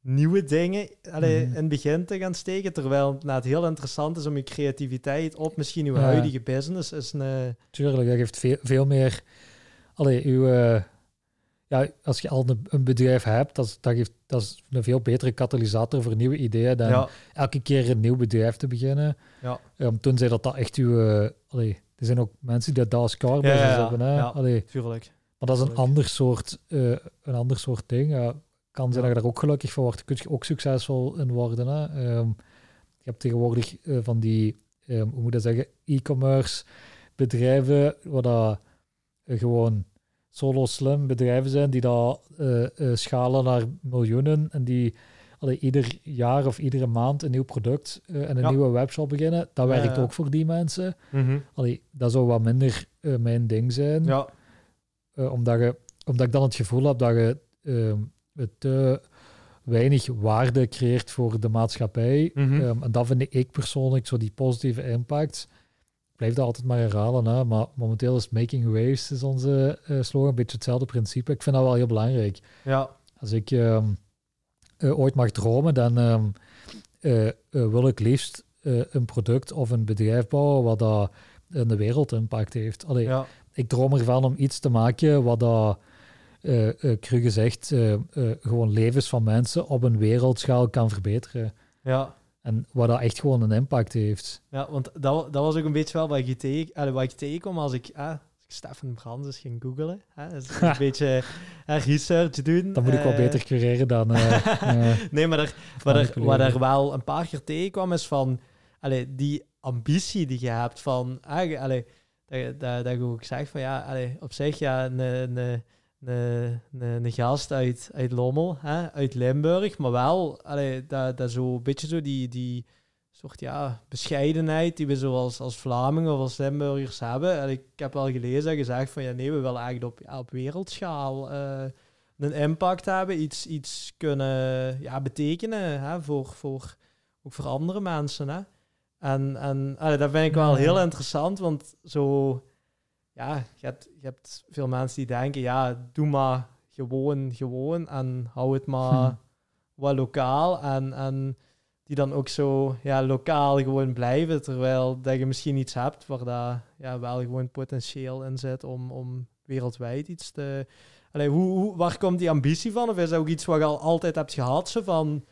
nieuwe dingen allee, mm. in het begin te gaan steken, terwijl nou, het heel interessant is om je creativiteit op misschien uw ja. huidige business is een... Tuurlijk, dat geeft veel, veel meer... Allee, uw... Uh ja, als je al een, een bedrijf hebt, dat, dat, geeft, dat is een veel betere katalysator voor nieuwe ideeën dan ja. elke keer een nieuw bedrijf te beginnen. Ja. Um, toen zei dat dat echt uw... Uh, allee, er zijn ook mensen die dat als car business ja, ja, hebben. Hè? Ja, allee, tuurlijk. Maar dat is een ander soort, uh, een ander soort ding. Kan zijn dat je daar ook gelukkig van wordt. Kun je ook succesvol in worden. Hè? Um, je hebt tegenwoordig uh, van die, um, hoe moet dat zeggen, e-commerce bedrijven waar dat gewoon solo slim bedrijven zijn die dat uh, uh, schalen naar miljoenen en die allee, ieder jaar of iedere maand een nieuw product uh, en een Ja. nieuwe webshop beginnen. Dat werkt ook voor die mensen. Mhm. Allee, dat zou wat minder eh, mijn ding zijn, Ja, eh, omdat, je, omdat ik dan het gevoel heb dat je ehm, te weinig waarde creëert voor de maatschappij. Mhm. Ehm, en dat vind ik persoonlijk, zo die positieve impact. Blijf dat altijd maar herhalen, hè, maar momenteel is making waves is onze eh, slogan, een beetje hetzelfde principe. Ik vind dat wel heel belangrijk. ja, Als ik ehm, eh, ooit mag dromen, dan ehm, eh, wil ik liefst een product of een bedrijf bouwen wat dat in de wereld impact heeft. Allee, ja, ik droom ervan om iets te maken wat dat, cru gezegd, gewoon levens van mensen op een wereldschaal kan verbeteren. ja. En wat dat echt gewoon een impact heeft. Ja, want dat, dat was ook een beetje wel wat, je tegen, wat ik tegenkom als ik, ah, als ik Stefan Brands ging googelen. Hè, dus een beetje eh, research doen. Dat moet ik wel eh, beter cureren dan... eh, eh, nee, maar er, wat, er, wat er wel een paar keer tegenkwam is van allee, die ambitie die je hebt van, allee, dat, je- dat, dat je ook zegt van ja, allee, op zich ja, een, een, een, een, een gast uit, uit Lommel, hè, uit Limburg, maar wel allee, dat, dat zo een beetje zo die, die soort ja, bescheidenheid die we zoals als Vlamingen of als Limburgers hebben. En ik heb wel gelezen en gezegd van ja, nee, we willen eigenlijk op, ja, op wereldschaal eh, een impact hebben, iets, iets kunnen ja, betekenen hè, voor, voor, ook voor andere mensen. Hè. En, en allee, dat vind ik wel heel interessant, want zo, ja, je hebt, je hebt veel mensen die denken, ja, doe maar gewoon, gewoon en hou het maar Hm. wat lokaal en, en die dan ook zo ja, lokaal gewoon blijven, terwijl dat je misschien iets hebt waar daar ja, wel gewoon potentieel in zit om, om wereldwijd iets te... Allee, hoe, hoe, waar komt die ambitie van? Of is dat ook iets wat je al altijd hebt gehad? Zo van,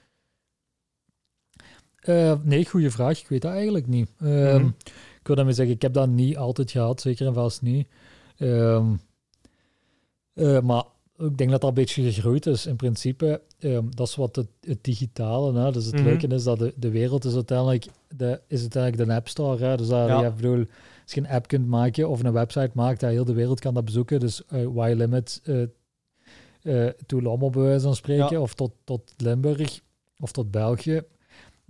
Eh, nee, goede vraag. Ik weet dat eigenlijk niet. Ehm, Mhm. Wil daarmee zeggen, ik heb dat niet altijd gehad, zeker en vast niet. Ehm, eh, maar ik denk dat dat een beetje gegroeid is. In principe, ehm, dat is wat het, het digitale. Hè? Dus het Mhm. leuke is dat de, de wereld is uiteindelijk de, is uiteindelijk de App Store. Hè? Dus dat, Ja. ja, ik bedoel, als je een app kunt maken of een website maakt, dat heel de wereld kan dat bezoeken. Dus uh, why limit uh, uh, to Lommel, bij wijze van spreken, Ja. of tot, tot Limburg of tot België.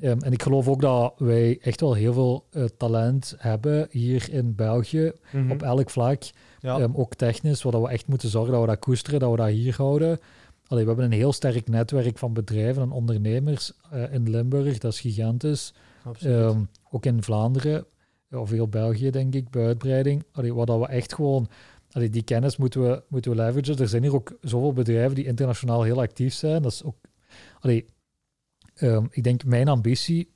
Um, en ik geloof ook dat wij echt wel heel veel uh, talent hebben hier in België Mhm. op elk vlak. Ja. Ehm, ook technisch, waar we echt moeten zorgen dat we dat koesteren, dat we dat hier houden. Allee, we hebben een heel sterk netwerk van bedrijven en ondernemers eh, in Limburg, dat is gigantisch. Ehm, ook in Vlaanderen, of heel België denk ik, bij uitbreiding. Allee, waar dat we echt gewoon, allee, die kennis moeten we, moeten we leveragen. Er zijn hier ook zoveel bedrijven die internationaal heel actief zijn. Dat is ook, allee, ehm, ik denk mijn ambitie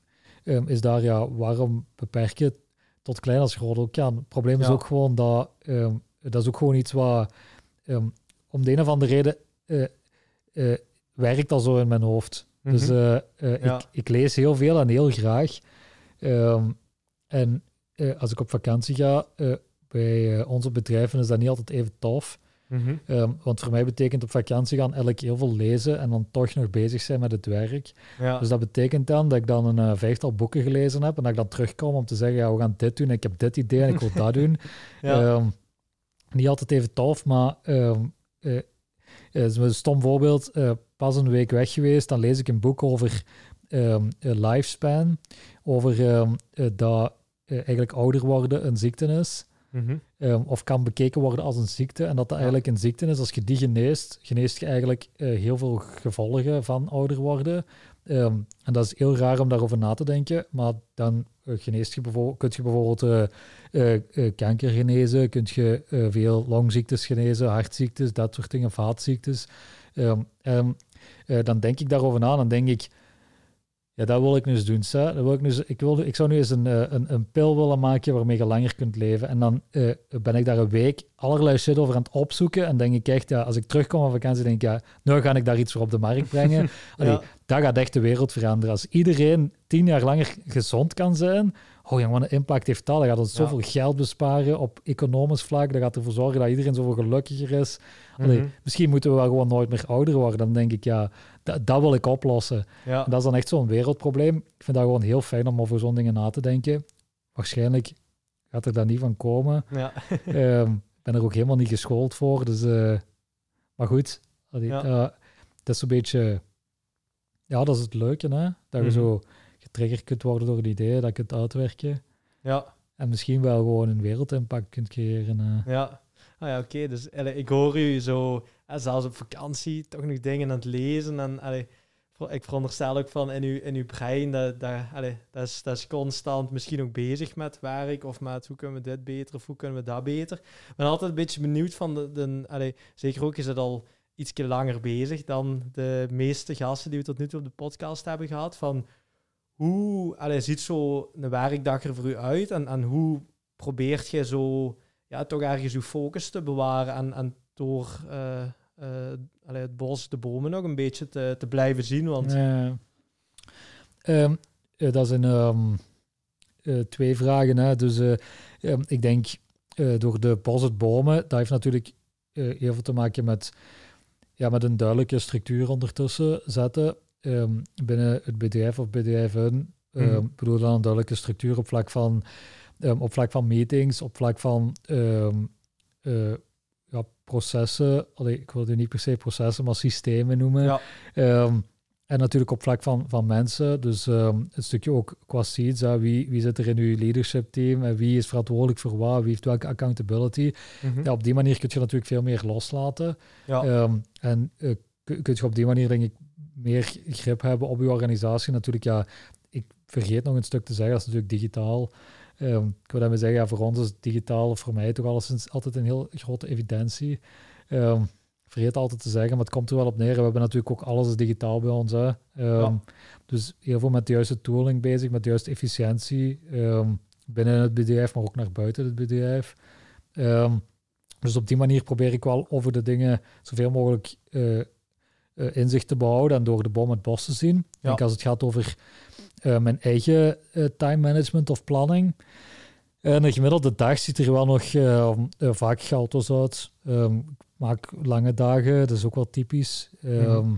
ehm, is daar, ja, waarom beperken tot klein als groot ook kan. Het probleem is Ja. ook gewoon dat, ehm, dat is ook gewoon iets wat, om de een of andere reden, eh, eh, werkt al zo in mijn hoofd. Dus Mhm. eh, eh, Ja. ik, ik lees heel veel en heel graag. En als ik op vakantie ga bij onze bedrijven, is dat niet altijd even tof. Mhm. Ehm, want voor mij betekent op vakantie gaan eigenlijk heel veel lezen en dan toch nog bezig zijn met het werk. Ja. Dus dat betekent dan dat ik dan een eh, vijftal boeken gelezen heb en dat ik dan terugkom om te zeggen, ja, we gaan dit doen, ik heb dit idee en ik wil dat doen. ja. Ehm, niet altijd even tof, maar ehm eh, eh, is een stom voorbeeld. eh, pas een week weg geweest, dan lees ik een boek over eh, lifespan, over eh, dat eh, eigenlijk ouder worden een ziekte is. Mhm. ehm, of kan bekeken worden als een ziekte. En dat dat eigenlijk een ziekte is. Als je die geneest, geneest je eigenlijk eh, heel veel gevolgen van ouder worden. Ehm, en dat is heel raar om daarover na te denken. Maar dan eh, geneest je bijvoorbeeld, kun je bijvoorbeeld eh, kanker genezen, kun je veel longziektes genezen, hartziektes, dat soort dingen, vaatziektes. Eh, dan denk ik daarover na, dan denk ik, ja, dat wil ik nu eens doen. Dat wil ik, nu eens, ik, wil, ik zou nu eens een, eh, een, een pil willen maken waarmee je langer kunt leven. En dan eh, ben ik daar een week allerlei shit over aan het opzoeken. En denk ik echt, ja, als ik terugkom van vakantie, denk ik, ja, nu ga ik daar iets voor op de markt brengen. Allee, Ja. dat gaat echt de wereld veranderen. Als iedereen tien jaar langer gezond kan zijn, oh ja, wat een impact heeft dat? Dat gaat ons Ja. zoveel geld besparen op economisch vlak. Dat gaat ervoor zorgen dat iedereen zoveel gelukkiger is. Allee, Mhm. Misschien moeten we wel gewoon nooit meer ouder worden. Dan denk ik, ja, dat, dat wil ik oplossen. Ja. En dat is dan echt zo'n wereldprobleem. Ik vind dat gewoon heel fijn om over zo'n dingen na te denken. Waarschijnlijk gaat er dat niet van komen. Ja. Ehm, Ik ben er ook helemaal niet geschoold voor. Dus, eh, maar goed, Ja. dat, dat is een beetje... Ja, dat is het leuke, hè? Dat je Mhm. zo getriggerd kunt worden door het idee, dat je het uitwerken. Ja. En misschien wel gewoon een wereldimpact kunt creëren. eh. Ja. Ah ja, oké. Dus ik hoor u zo, zelfs op vakantie, toch nog dingen aan het lezen. En allee, ik veronderstel ook van in uw, in uw brein, dat, dat, allee, dat, is, dat is constant misschien ook bezig met werk of met hoe kunnen we dit beter of hoe kunnen we dat beter. Ik ben altijd een beetje benieuwd van, de, de, allee, zeker ook is het al iets langer bezig dan de meeste gasten die we tot nu toe op de podcast hebben gehad. Van hoe allee, ziet zo een werkdag er voor u uit en, en hoe probeert je zo ja, toch ergens uw focus te bewaren en, en door eh, eh, allee, het bos, de bomen nog een beetje te, te blijven zien. Want Ja. Ehm, eh, dat zijn eh, twee vragen. Hè. Dus eh, ehm, ik denk door de bos het bomen, dat heeft natuurlijk heel veel te maken met, ja, met een duidelijke structuur ondertussen zetten binnen het bedrijf of bedrijven. Mhm. Ik bedoel dan een duidelijke structuur op vlak van, op vlak van meetings, op vlak van processen. Allee, ik wilde niet per se processen, maar systemen noemen. ja, Ehm, en natuurlijk op vlak van, van mensen. Dus ehm een stukje ook qua seeds. hè. Wie, wie zit er in uw leadership team? En wie is verantwoordelijk voor wat? Wie heeft welke accountability? mhm, Ja, op die manier kun je natuurlijk veel meer loslaten. ja, Ehm, en eh, kun je op die manier denk ik meer grip hebben op je organisatie. Natuurlijk, ja, ik vergeet nog een stuk te zeggen, dat is natuurlijk digitaal. Ehm, ik wil daarmee zeggen, ja, voor ons is digitaal, voor mij toch alleszins altijd een heel grote evidentie. Ik vergeet altijd te zeggen, maar het komt er wel op neer. We hebben natuurlijk ook alles digitaal bij ons. Hè. Ehm, Ja. Dus heel veel met de juiste tooling bezig, met de juiste efficiëntie binnen het bedrijf, maar ook naar buiten het bedrijf. Dus op die manier probeer ik wel over de dingen zoveel mogelijk eh, eh, inzicht te behouden en door de boom het bos te zien. Ik als het gaat over eh, mijn eigen eh, time management of planning. En een gemiddelde dag ziet er wel nog eh, vaak chaotisch uit. Ehm, ik maak lange dagen, dat is ook wel typisch. Ehm,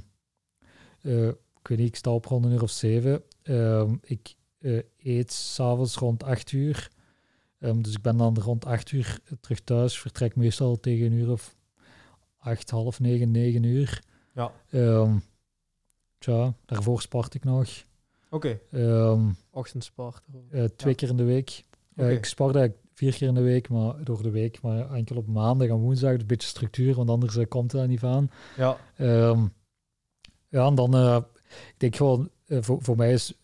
eh, ik weet niet, ik sta op rond een uur of zeven. Ehm, ik eet s'avonds rond acht uur. Ehm, dus ik ben dan rond acht uur terug thuis. Vertrek meestal tegen een uur of acht, half negen, negen uur. ja. Ehm tja, daarvoor sport ik nog. Oké, Ehm, ochtendsport. eh, twee Ja. keer in de week. Eh, ik sport eigenlijk vier keer in de week, maar door de week, maar enkel op maandag en woensdag, een beetje structuur, want anders uh, komt het daar niet van. Ja. Um, ja, en dan, uh, ik denk gewoon, uh, voor, voor mij is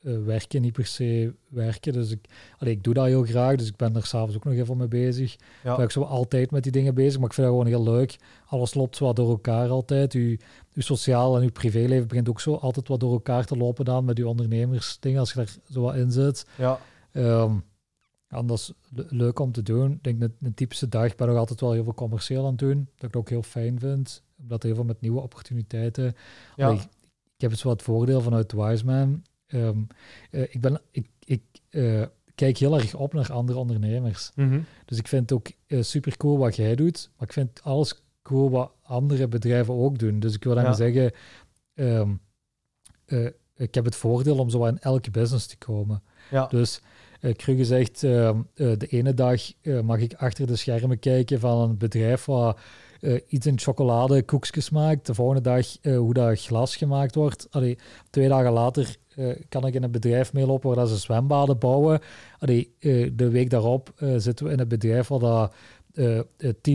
werken niet per se werken. Dus ik, allee, ik doe dat heel graag, dus ik ben er s'avonds ook nog even mee bezig. Ja. Ik zo altijd met die dingen bezig, maar ik vind dat gewoon heel leuk. Alles loopt wat door elkaar altijd. Uw, uw sociaal en uw privéleven begint ook zo altijd wat door elkaar te lopen dan met uw ondernemersdingen, als je daar zo wat in zit. Ja. Um, dat is leuk om te doen. Ik denk dat een typische dag ben ik altijd wel heel veel commercieel aan het doen. Dat ik ook heel fijn vind. Omdat heel veel met nieuwe opportuniteiten. Ja. ik, ik, heb het zo wat voordeel vanuit Wiseman. Um, uh, ik, ben, ik, ik uh, kijk heel erg op naar andere ondernemers. Mm -hmm. Dus ik vind het ook uh, super cool wat jij doet. Maar ik vind alles cool wat andere bedrijven ook doen. Dus ik wil dan zeggen, um, ik heb het voordeel om zo in elke business te komen. Ja. Dus uh, zegt, uh, de ene dag mag ik achter de schermen kijken van een bedrijf waar iets in chocolade koekjes maakt. De volgende dag hoe dat glas gemaakt wordt. Allee, twee dagen later kan ik in een bedrijf meelopen waar ze zwembaden bouwen. Allee, de week daarop zitten we in een bedrijf waar dat... 10.000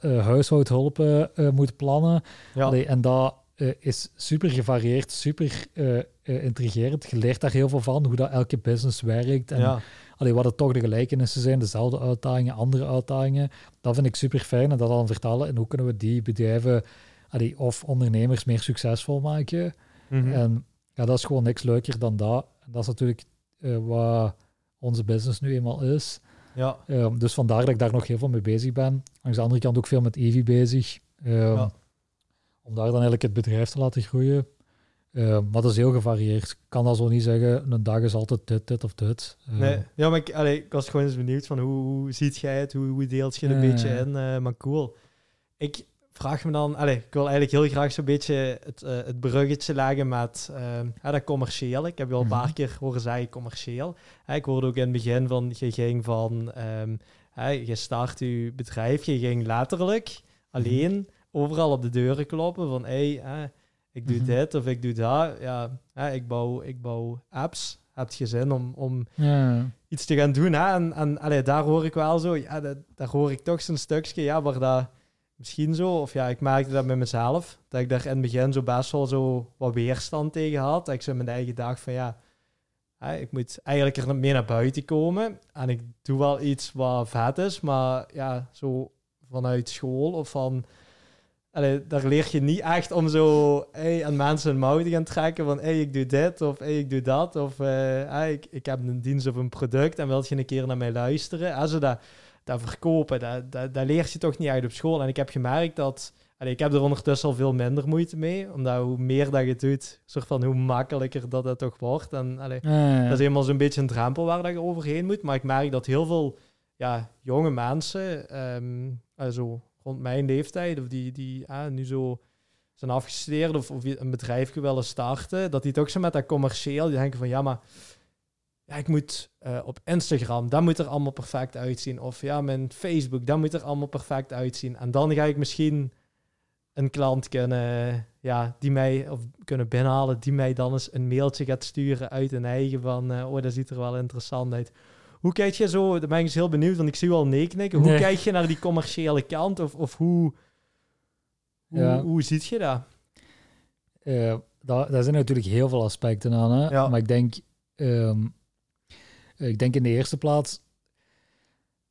huishoudhulpen moet plannen. Ja. Allee, en dat is super gevarieerd, super intrigerend. Je leert daar heel veel van, hoe dat elke business werkt. En ja. Allee, wat het toch de gelijkenissen zijn, dezelfde uitdagingen, andere uitdagingen. Dat vind ik super fijn en dat dan vertalen. En hoe kunnen we die bedrijven allee, of ondernemers meer succesvol maken? Mm -hmm. En ja, dat is gewoon niks leuker dan dat. En dat is natuurlijk uh, wat onze business nu eenmaal is. Ja. Um, dus vandaar dat ik daar nog heel veel mee bezig ben. Aan de andere kant ook veel met Evi bezig. Um, ja. Om daar dan eigenlijk het bedrijf te laten groeien. Uh, maar dat is heel gevarieerd. Ik kan dat zo niet zeggen, een dag is altijd dit, dit of dit. Uh, nee, ja, maar ik, allee, ik was gewoon eens benieuwd van hoe, hoe ziet jij het, hoe, hoe deelt je het een Ja, beetje in, maar cool. Ik vraag me dan, allee, ik wil eigenlijk heel graag zo'n beetje het, het bruggetje leggen met ehm, dat commercieel. Ik heb je al een paar Mhm. keer horen zeggen commercieel. Ik hoorde ook in het begin van, je ging van, hè, je start je bedrijf, je ging letterlijk alleen overal op de deuren kloppen van, hé, hey, ik doe Mhm. dit of ik doe dat. Ja, hè, ik, bouw, ik bouw apps. Heb je zin om, om Ja. iets te gaan doen? Hè? En, en allee, daar hoor ik wel zo, ja, dat, daar hoor ik toch zo'n stukje, ja, waar dat misschien zo, of ja, ik merkte dat met mezelf, dat ik daar in het begin zo best wel zo wat weerstand tegen had. Dat ik zo in mijn eigen dacht van, ja, hè, ik moet eigenlijk er meer naar buiten komen. En ik doe wel iets wat vet is, maar ja, zo vanuit school of van Allee, daar leer je niet echt om zo hey, aan mensen een mouw te gaan trekken van hey, ik doe dit of hey, ik doe dat of hey, ik, ik heb een dienst of een product en wil je een keer naar mij luisteren. Als ze dat, dat verkopen, dat, dat, dat leert je toch niet uit op school. En ik heb gemerkt dat, allee, ik heb er ondertussen al veel minder moeite mee, omdat hoe meer dat je doet, soort van hoe makkelijker dat het toch wordt. En allee, Ja, ja. dat is helemaal zo'n beetje een drempel waar dat je overheen moet. Maar ik merk dat heel veel ja, jonge mensen, um, also, rond mijn leeftijd, of die, die ah, nu zo zijn afgestudeerd of, of een bedrijf willen starten, dat die toch zo met dat commercieel, die denken van ja, maar ja, ik moet uh, op Instagram, dat moet er allemaal perfect uitzien. Of ja, mijn Facebook, dat moet er allemaal perfect uitzien. En dan ga ik misschien een klant kunnen, ja, die mij, of kunnen binnenhalen, die mij dan eens een mailtje gaat sturen uit een eigen van, uh, oh, dat ziet er wel interessant uit. Hoe kijk je zo, daar ben ik eens heel benieuwd, want ik zie u al nee knikken. Hoe Nee. kijk je naar die commerciële kant? Of, of hoe, hoe, Ja. hoe ziet je dat? Eh, daar, daar zijn natuurlijk heel veel aspecten aan. Hè? Ja. Maar ik denk, ehm, ik denk in de eerste plaats.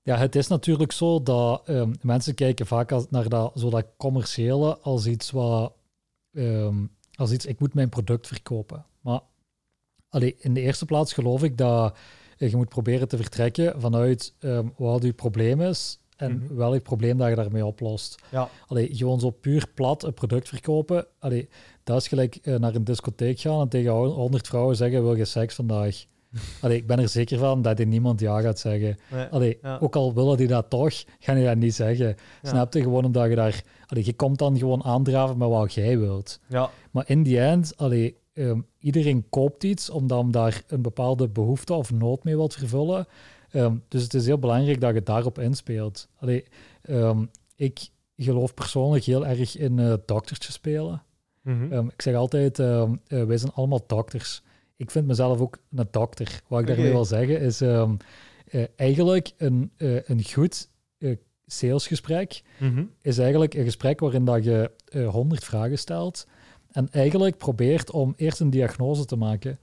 Ja, het is natuurlijk zo dat ehm, mensen kijken vaak als, naar dat, zo dat commerciële als iets wat. ehm, als iets, ik moet mijn product verkopen. Maar allee, in de eerste plaats geloof ik dat je moet proberen te vertrekken vanuit ehm, wat je probleem is en Mhm. welk probleem dat je daarmee oplost. Ja. Allee, gewoon zo puur plat een product verkopen. Allee, dat is gelijk eh, naar een discotheek gaan en tegen 100 vrouwen zeggen: Wil je seks vandaag? Allee, ik ben er zeker van dat er niemand ja gaat zeggen. Nee. Allee, Ja. Ook al willen die dat toch, gaan die dat niet zeggen. Ja. Snap je? Gewoon omdat je daar... Allee, je komt dan gewoon aandraven met wat jij wilt. Ja, Maar in die end, allee, ehm, iedereen koopt iets omdat hem daar een bepaalde behoefte of nood mee wilt vervullen. Ehm, dus het is heel belangrijk dat je daarop inspeelt. Allee, ehm, ik geloof persoonlijk heel erg in doktertje spelen. Mhm. Ik zeg altijd, eh, wij zijn allemaal dokters. Ik vind mezelf ook een dokter. Wat ik daarmee Oké. wil zeggen is, eh, eigenlijk een, een goed salesgesprek Mhm. is eigenlijk een gesprek waarin dat je 100 vragen stelt en eigenlijk probeert om eerst een diagnose te maken.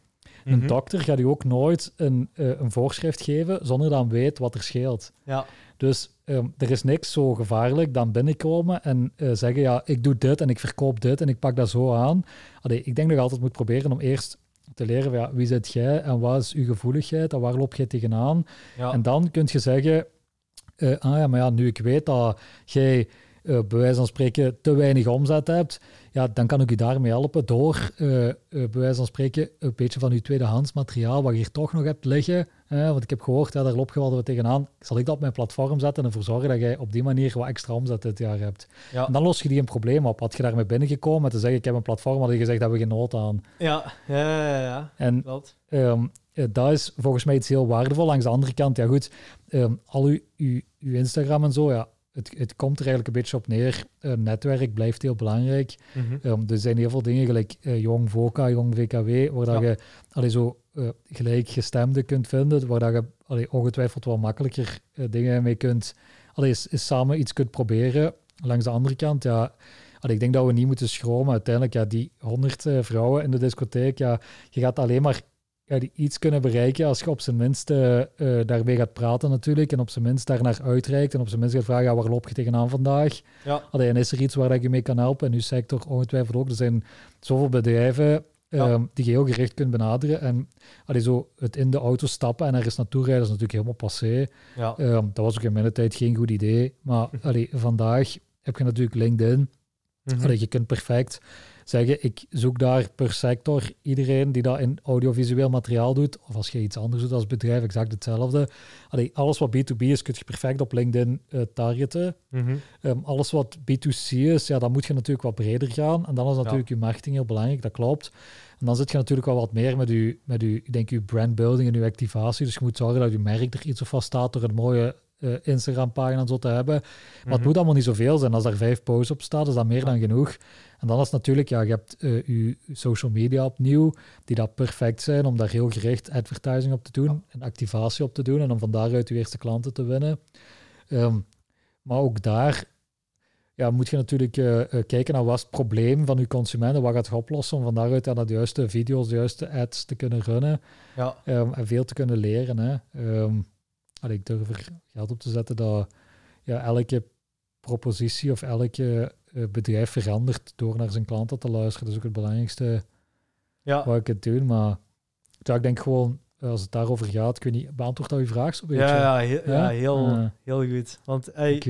Een Mhm. dokter gaat u ook nooit een, eh, een voorschrift geven zonder dat hij weet wat er scheelt. Ja, Dus ehm, er is niks zo gevaarlijk dan binnenkomen en eh, zeggen, ja, ik doe dit en ik verkoop dit en ik pak dat zo aan. Allee, ik denk dat je altijd moet proberen om eerst te leren, ja, wie zit jij en wat is uw gevoeligheid en waar loop jij tegenaan? ja. En dan kun je zeggen, eh, ah ja, maar ja, nu ik weet dat jij eh bij wijze van spreken te weinig omzet hebt, ja, dan kan ik u daarmee helpen door eh, eh, bij wijze van spreken een beetje van uw tweedehands materiaal, wat je hier toch nog hebt liggen, want ik heb gehoord, ja, daar loop je wel wat tegenaan, zal ik dat op mijn platform zetten en ervoor zorgen dat jij op die manier wat extra omzet dit jaar hebt. Ja. En dan los je die een probleem op. Had je daarmee binnengekomen te zeggen, ik heb een platform, had je gezegd, hebben we geen nood aan. Ja, ja, ja, ja. En eh, dat is volgens mij iets heel waardevol. Langs de andere kant, ja goed, ehm, al uw, uw, uw Instagram en zo, ja, het, het komt er eigenlijk een beetje op neer. Eh, netwerk blijft heel belangrijk. Mhm. Ehm, er zijn heel veel dingen, gelijk eh, Jong VOCA, Jong VKW, waar dat Ja. je allee, zo eh, gelijkgestemden kunt vinden, waar dat je allee, ongetwijfeld wel makkelijker dingen mee kunt, allee, is, is samen iets kunt proberen. Langs de andere kant, ja, allee, ik denk dat we niet moeten schromen. Uiteindelijk, ja, die honderd vrouwen in de discotheek, ja, je gaat alleen maar ja, die iets kunnen bereiken als je op zijn minst eh, eh, daarmee gaat praten natuurlijk en op zijn minst daarnaar uitreikt en op zijn minst gaat vragen, ja, waar loop je tegenaan vandaag? Ja. Allee, en is er iets waar dat je mee kan helpen? In uw sector ongetwijfeld ook. Er zijn zoveel bedrijven Ja. ehm, die je heel gericht kunt benaderen. En allee, zo het in de auto stappen en ergens naartoe rijden is natuurlijk helemaal passé. Ja. Ehm, dat was ook in mijn tijd geen goed idee. Maar allee, vandaag heb je natuurlijk LinkedIn. Mhm. Allee, je kunt perfect zeggen, ik zoek daar per sector iedereen die dat in audiovisueel materiaal doet, of als je iets anders doet als bedrijf, exact hetzelfde. Allee, alles wat B2B is, kun je perfect op LinkedIn eh, targeten. Mhm. Ehm, alles wat B2C is, ja, dan moet je natuurlijk wat breder gaan. En dan is natuurlijk je marketing heel belangrijk, dat klopt. En dan zit je natuurlijk wel wat meer met je, met je, ik denk, je brandbuilding en je activatie. Dus je moet zorgen dat je merk er iets of staat door een mooie eh, Instagram-pagina zo te hebben. Maar het Mhm. moet allemaal niet zoveel zijn. Als daar vijf posts op staan, is dat meer dan genoeg. En dan is natuurlijk, ja, je hebt eh, je social media opnieuw, die dat perfect zijn om daar heel gericht advertising op te doen en activatie op te doen en om van daaruit je eerste klanten te winnen. Ehm, maar ook daar ja, moet je natuurlijk eh, eh, kijken naar wat is het probleem van je consumenten, wat gaat je oplossen om van daaruit dan de juiste video's, de juiste ads te kunnen runnen Ja. ehm, en veel te kunnen leren. Hè. Allee, ik durf er geld op te zetten dat ja, elke propositie of elke bedrijf verandert door naar zijn klanten te luisteren. Dat is ook het belangrijkste Ja. wat ik het doen. Maar ja, ik denk gewoon, eh, als het daarover gaat, ik weet niet, beantwoord dat uw vraag beetje? Ja, ja, heel, ja, Ja? heel, Ah. heel goed. Want hey, ik,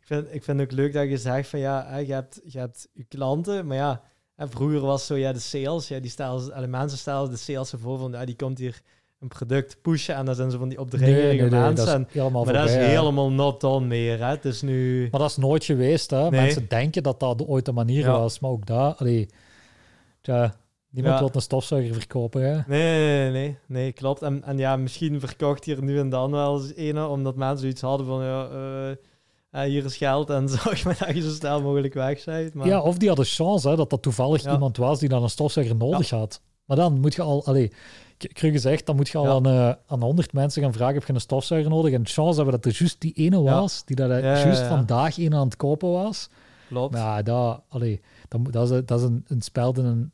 vind, ik vind het ook leuk dat je zegt van ja, je, hebt, je hebt je klanten, maar ja, vroeger was zo ja, de sales, ja, die stellen, alle mensen stellen de sales ervoor van ja, die komt hier een product pushen en dat zijn zo van die opdringerige mensen. dat is En- helemaal maar dat is helemaal not done meer. Hè. Het is nu... Maar dat is nooit geweest. Hè? Nee. Mensen denken dat dat de- ooit de manier Ja. was, maar ook daar, allee, tja, niemand Ja. wil een stofzuiger verkopen. Hè? Nee, nee, nee, nee, nee, klopt. En, en ja, misschien verkocht hier nu en dan wel eens ene, omdat mensen zoiets hadden van, ja, eh, eh, hier is geld en zorg maar dat je zo snel mogelijk weg bent. Maar, Ja, of die hadden chance hè, dat dat toevallig Ja. iemand was die dan een stofzuiger nodig had. Maar dan moet je al, allee, k- cru gezegd, dan moet je al Ja. aan, aan 100 mensen gaan vragen: heb je een stofzuiger nodig? En de chance hebben dat er juist die ene Ja. was, die dat eh, juist vandaag een aan het kopen was. klopt. Ja, dat, allee, dat, dat is, dat is een, een speld in een,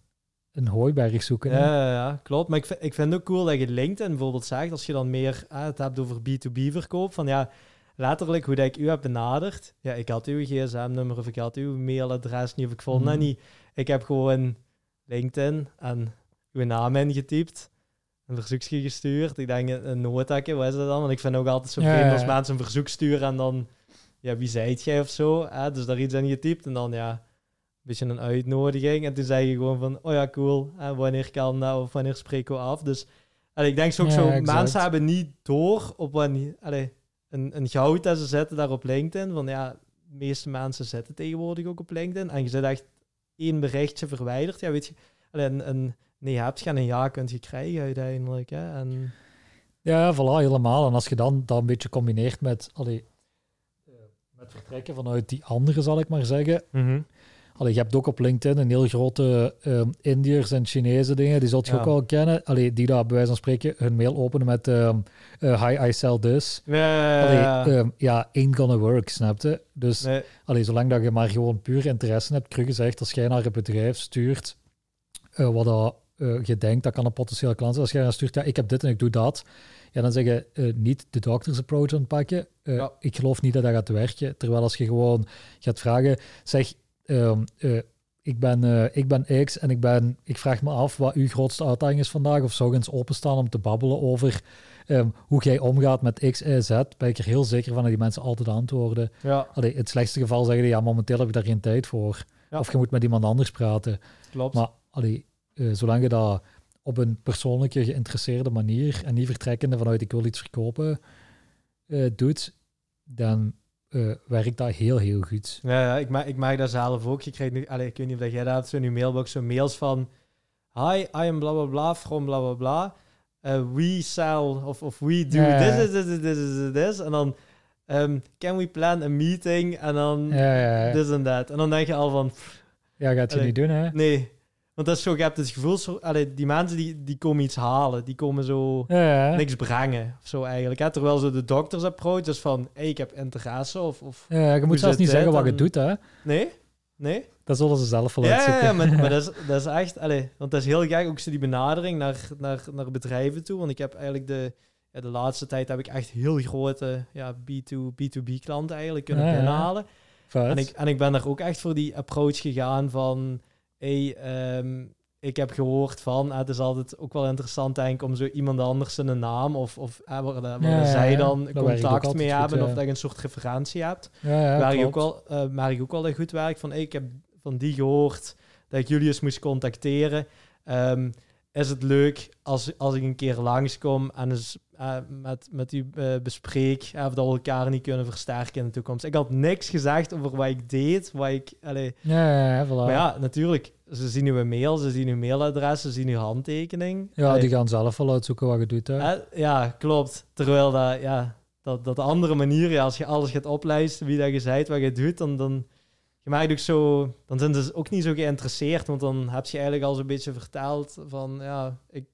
een hooiberg zoeken. Ja, ja, ja, klopt. Maar ik vind, ik vind het ook cool dat je LinkedIn bijvoorbeeld zegt, als je dan meer eh, het hebt over B2B-verkoop, van ja, letterlijk hoe dat ik u heb benaderd. Ja, ik had uw gsm-nummer of ik had uw mailadres niet of ik vond dat Mhm. niet. Ik heb gewoon LinkedIn en uw naam ingetypt, een verzoekje gestuurd. Ik denk een, noodhekje, wat is dat dan? Want ik vind ook altijd zo vreemd als mensen een verzoek sturen en dan, ja, wie zijt jij of zo? Hè? Dus daar iets in getypt en dan, ja, een beetje een uitnodiging. En toen zei je gewoon van, oh ja, cool, wanneer kan dat of wanneer spreken we af? Dus en ik denk zo ook Ja, zo, exact. mensen hebben niet door op wanneer, allee, een, een goud dat ze zetten daar op LinkedIn. Van ja, de meeste mensen zetten tegenwoordig ook op LinkedIn. En je zit echt één berichtje verwijderd. Ja, weet je, een, een nee hebt gaan een ja kunt je krijgen uiteindelijk. Hè? En, Ja, voilà, helemaal. En als je dan dat een beetje combineert met, allee, eh, met vertrekken vanuit die andere, zal ik maar zeggen. Allee, je hebt ook op LinkedIn een heel grote um, Indiërs en Chinese dingen, die zult je ook wel kennen. Allee, die daar bij wijze van spreken hun mail openen met um, uh, Hi, I sell this. Ja, allee, um, ja ain't gonna work, snapte? Dus nee. allee, zolang dat je maar gewoon puur interesse hebt, Krug gezegd, als jij naar een bedrijf stuurt uh, wat dat, uh, je denkt dat kan een potentiële klant zijn, als jij naar stuurt, ja, ik heb dit en ik doe dat, ja, dan zeg je uh, niet de doctors approach aanpakken. Uh, ja. Ik geloof niet dat dat gaat werken. Terwijl als je gewoon gaat vragen, zeg, uh, ik, ben, ik ben X en ik, ben, ik vraag me af wat uw grootste uitdaging is vandaag. Of zou je eens openstaan om te babbelen over um, hoe jij omgaat met X, Y, Z. Ben ik er heel zeker van dat die mensen altijd antwoorden. Ja. Allee, het slechtste geval zeggen die, ja, momenteel heb ik daar geen tijd voor. Ja. Of je moet met iemand anders praten. Klopt. Maar allee, zolang je dat op een persoonlijke, geïnteresseerde manier en niet vertrekkende vanuit ik wil iets verkopen uh, doet, dan uh, werkt dat heel, heel goed. Ja, ja ik, maak, ik maak dat zelf ook. Je krijgt nu, allez, ik weet niet of jij dat zo in je mailbox, zo mails van Hi, I am bla bla bla, from bla bla bla. Uh, we sell, of, of we do ja, ja. this, this, this, this, this, this. En dan, um, can we plan a meeting? En dan this and that. En dan denk je al van... Pff, ja, gaat je niet doen, hè? Nee. Want dat is zo, je hebt het gevoel, zo, allee, die mensen die, die komen iets halen, die komen zo ja, ja. niks brengen of zo eigenlijk. Hè? Terwijl zo de dokters approach is van, hey, ik heb interesse of... of ja, je moet zelfs niet zeggen wat je doet, hè? Nee, nee. Dat zullen ze zelf wel ja. Ja, maar, maar dat, is, dat is echt, allee, want dat is heel gek ook zo die benadering naar, naar, naar bedrijven toe. Want ik heb eigenlijk de, ja, de laatste tijd heb ik echt heel grote ja, B2, B2B klanten eigenlijk kunnen Ja, binnenhalen. En ik, en ik ben daar ook echt voor die approach gegaan van... Hey, ehm, ik heb gehoord van... eh, het is altijd ook wel interessant, denk ik, om zo iemand anders zijn naam... of, of eh, waar, waar Ja, ja, zij dan contact mee goed, hebben... ja. of dat je een soort referentie hebt. ja, ja, waar, je ook wel, waar ik ook wel een goed werk van... Hey, ik heb van die gehoord dat ik jullie eens moest contacteren. Ehm, is het leuk als, als ik een keer langskom en eens eh, met, met u eh, bespreek eh, of dat we elkaar niet kunnen versterken in de toekomst. Ik had niks gezegd over wat ik deed, wat ik... Allee, Ja, ja, ja, voilà. maar ja, natuurlijk. Ze zien uw mail, ze zien uw mailadres, ze zien uw handtekening. Ja, Allee, die gaan zelf wel uitzoeken wat je doet, hè? ja, klopt. Terwijl dat, ja, dat, dat de andere manier, ja, als je alles gaat oplijsten, wie dat je zijt, wat je doet, dan, dan je maakt ook zo, dan zijn ze ook niet zo geïnteresseerd, want dan heb je eigenlijk al zo'n beetje verteld van, ja, ik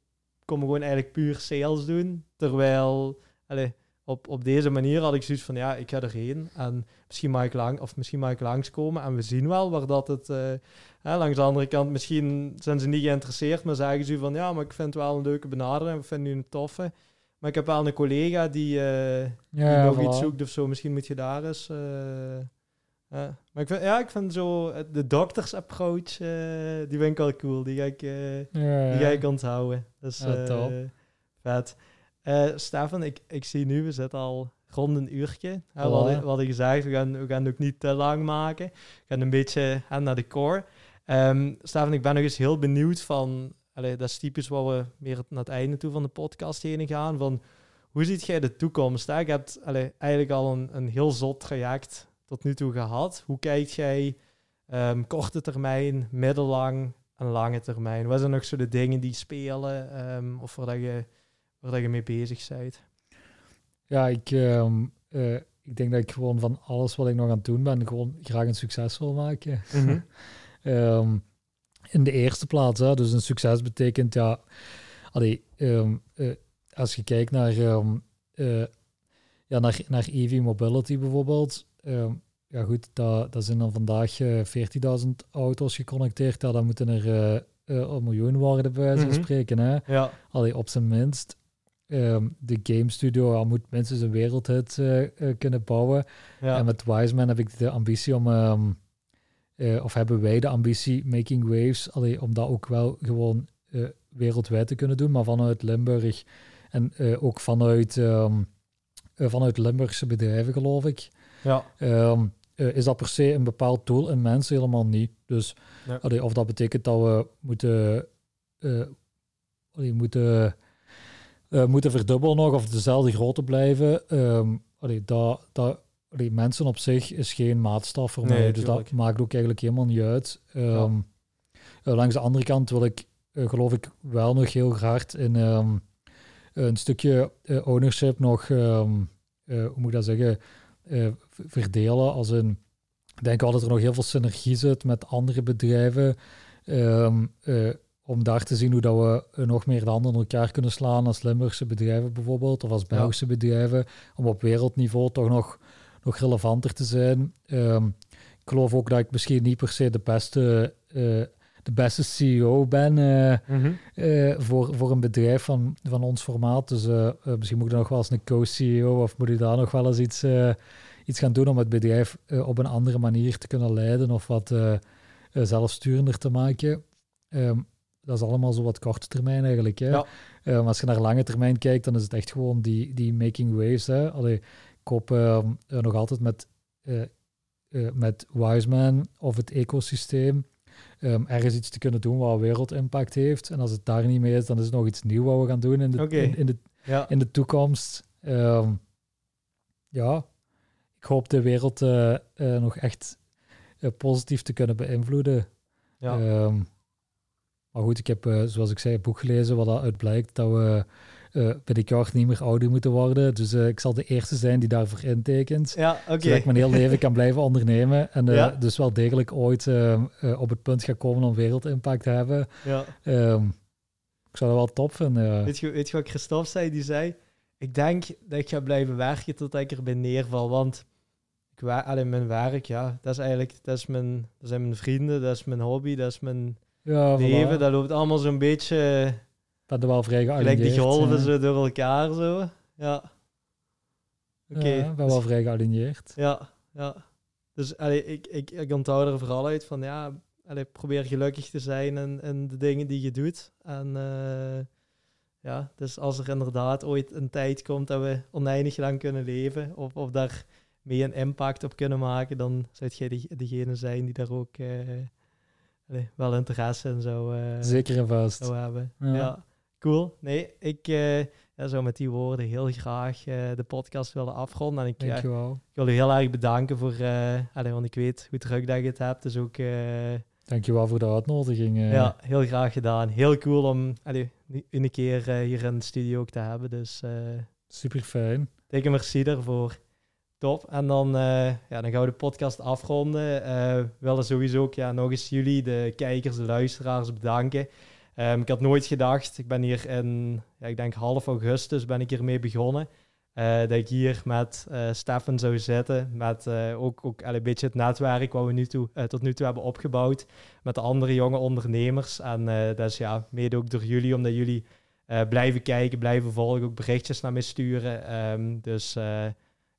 kom gewoon eigenlijk puur sales doen, terwijl, allee, op, op deze manier had ik zoiets van, ja, ik ga erheen en misschien mag ik lang, of misschien mag ik langskomen en we zien wel waar dat het, eh, hè, langs de andere kant, misschien zijn ze niet geïnteresseerd, maar zeggen ze van, ja, maar ik vind het wel een leuke benadering, ik vind u een toffe. Maar ik heb wel een collega die, eh, die Ja, nog voilà. iets zoekt of zo. Misschien moet je daar eens. eh, ja. Maar ik vind, ja, ik vind zo eh, de dokters approach, eh, die vind ik wel cool. Die ga ik, Ja, die ga ik onthouden. Dus Ja, top. vet. Stefan, ik, ik zie nu, we zitten al rond een uurtje. Hè, hadden, we hadden gezegd, we gaan, we gaan het ook niet te lang maken. We gaan een beetje naar de core. Ehm Stefan, ik ben nog eens heel benieuwd van... Allee, dat is typisch waar we meer naar het einde toe van de podcast heen gaan. Van, hoe ziet jij de toekomst? Hè? Je hebt allee, eigenlijk al een, een heel zot traject tot nu toe gehad. Hoe kijkt jij ehm, korte termijn, middellang en lange termijn? Wat zijn nog zo de dingen die spelen ehm, of waar, dat je, waar dat je mee bezig bent? Ja, ik, ehm, eh, ik denk dat ik gewoon van alles wat ik nog aan het doen ben, gewoon graag een succes wil maken. Ehm, in de eerste plaats, hè, dus een succes betekent ja, allee, eh, als je kijkt naar, eh, ja, naar, naar EV Mobility bijvoorbeeld, ehm, ja goed, dat, dat zijn dan vandaag eh 40.000 auto's geconnecteerd, ja, dan moeten er eh, eh, een miljoen worden bij wijze van Mhm. spreken. Hè? Ja, Allee, op zijn minst. Ehm, de game studio ja, moet minstens een wereldhit kunnen bouwen. ja. En met Wiseman heb ik de ambitie om, ehm, eh, of hebben wij de ambitie, Making Waves, allee, om dat ook wel gewoon wereldwijd te kunnen doen, maar vanuit Limburg en ook vanuit, vanuit Limburgse bedrijven, geloof ik. Ja. Ehm, eh, is dat per se een bepaald doel in mensen helemaal niet. Dus allee, of dat betekent dat we moeten, allee, moeten, eh, moeten verdubbelen nog of dezelfde grootte blijven. Ehm allee, dat, dat, mensen op zich is geen maatstaf voor Nee, mij. Dus tuurlijk. dat maakt ook eigenlijk helemaal niet uit. Ehm, eh, langs de andere kant wil ik, geloof ik, wel nog heel hard in een stukje ownership nog, hoe moet ik dat zeggen, eh, verdelen. Als een, ik denk wel dat er nog heel veel synergie zit met andere bedrijven. Ehm, eh, om daar te zien hoe dat we nog meer de handen in elkaar kunnen slaan als Limburgse bedrijven bijvoorbeeld, of als Belgische bedrijven, om op wereldniveau toch nog, nog relevanter te zijn. Ehm, ik geloof ook dat ik misschien niet per se de beste, uh, de beste CEO ben uh, voor, voor een bedrijf van, van ons formaat. Dus misschien moet ik nog wel eens een co-CEO of moet ik daar nog wel eens iets, iets gaan doen om het bedrijf op een andere manier te kunnen leiden of wat zelfsturender te maken. Um, dat is allemaal zo wat korte termijn eigenlijk. Hè? Ja. Um, als je naar lange termijn kijkt, dan is het echt gewoon die, die making waves. Hè? Allee, ik hoop uh, nog altijd met, uh, uh, met Wiseman of het ecosysteem um, ergens iets te kunnen doen wat wereldimpact heeft. En als het daar niet mee is, dan is het nog iets nieuws wat we gaan doen in de, in, in, de, ja. in de toekomst. Um, ja, ik hoop de wereld nog echt positief te kunnen beïnvloeden. Ja. Maar goed, ik heb, zoals ik zei, een boek gelezen wat uit blijkt dat we uh, jaar niet meer ouder moeten worden. Dus uh, ik zal de eerste zijn die daarvoor intekent. Ja. Zodat ik mijn hele leven kan blijven ondernemen. En ja. dus wel degelijk ooit op het punt ga komen om wereldimpact te hebben. Ja. Um, ik zou dat wel top vinden. Weet, je, weet je wat Christophe zei? Die zei, ik denk dat ik ga blijven werken tot ik erbij neerval. Want ik alleen mijn werk, ja, dat is eigenlijk, dat, is mijn, dat zijn mijn vrienden, dat is mijn hobby, dat is mijn ja, leven. Dat loopt allemaal zo'n beetje... Dat er wel vrij. Gelijk die golven zo door elkaar zo. Ja. Oké. Ja, ben wel vrij gealigneerd. Ja, ja. Dus allee, ik, ik, ik onthoud er vooral uit van ja, allee, probeer gelukkig te zijn in, in de dingen die je doet. En uh, ja, dus als er inderdaad ooit een tijd komt dat we oneindig lang kunnen leven, of, of daar mee een impact op kunnen maken, dan zou jij degene zijn die daar ook uh, wel interesse en zo, uh, Zeker en vast. Zo hebben. Ja. Cool. Nee, ik uh, ja, zou met die woorden heel graag uh, de podcast willen afronden. En ik, uh, ik wil u heel erg bedanken voor, allez, want ik weet hoe druk dat je het hebt. Dus ook... Dankjewel voor de uitnodiging. Ja, heel graag gedaan. Heel cool om allez, een keer hier in de studio ook te hebben. Dus, Super fijn. Dikke merci daarvoor. Top. En dan, uh, ja, dan gaan we de podcast afronden. Uh, we willen sowieso ook ja, nog eens jullie, de kijkers, de luisteraars, bedanken. Um, ik had nooit gedacht, ik ben hier in, ja, ik denk half augustus ben ik hiermee begonnen. Uh, dat ik hier met uh, Stefan zou zitten. Met uh, ook, ook een beetje het netwerk wat we nu toe, tot nu toe hebben opgebouwd. Met de andere jonge ondernemers. En dat is ja, mede ook door jullie, omdat jullie blijven kijken, blijven volgen, ook berichtjes naar me sturen. Um, dus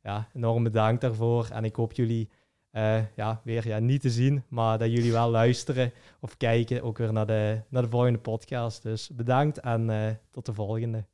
ja, enorm bedankt daarvoor. En ik hoop jullie uh, ja, weer ja, niet te zien, maar dat jullie wel luisteren of kijken ook weer naar de, naar de volgende podcast. Dus bedankt en uh, tot de volgende.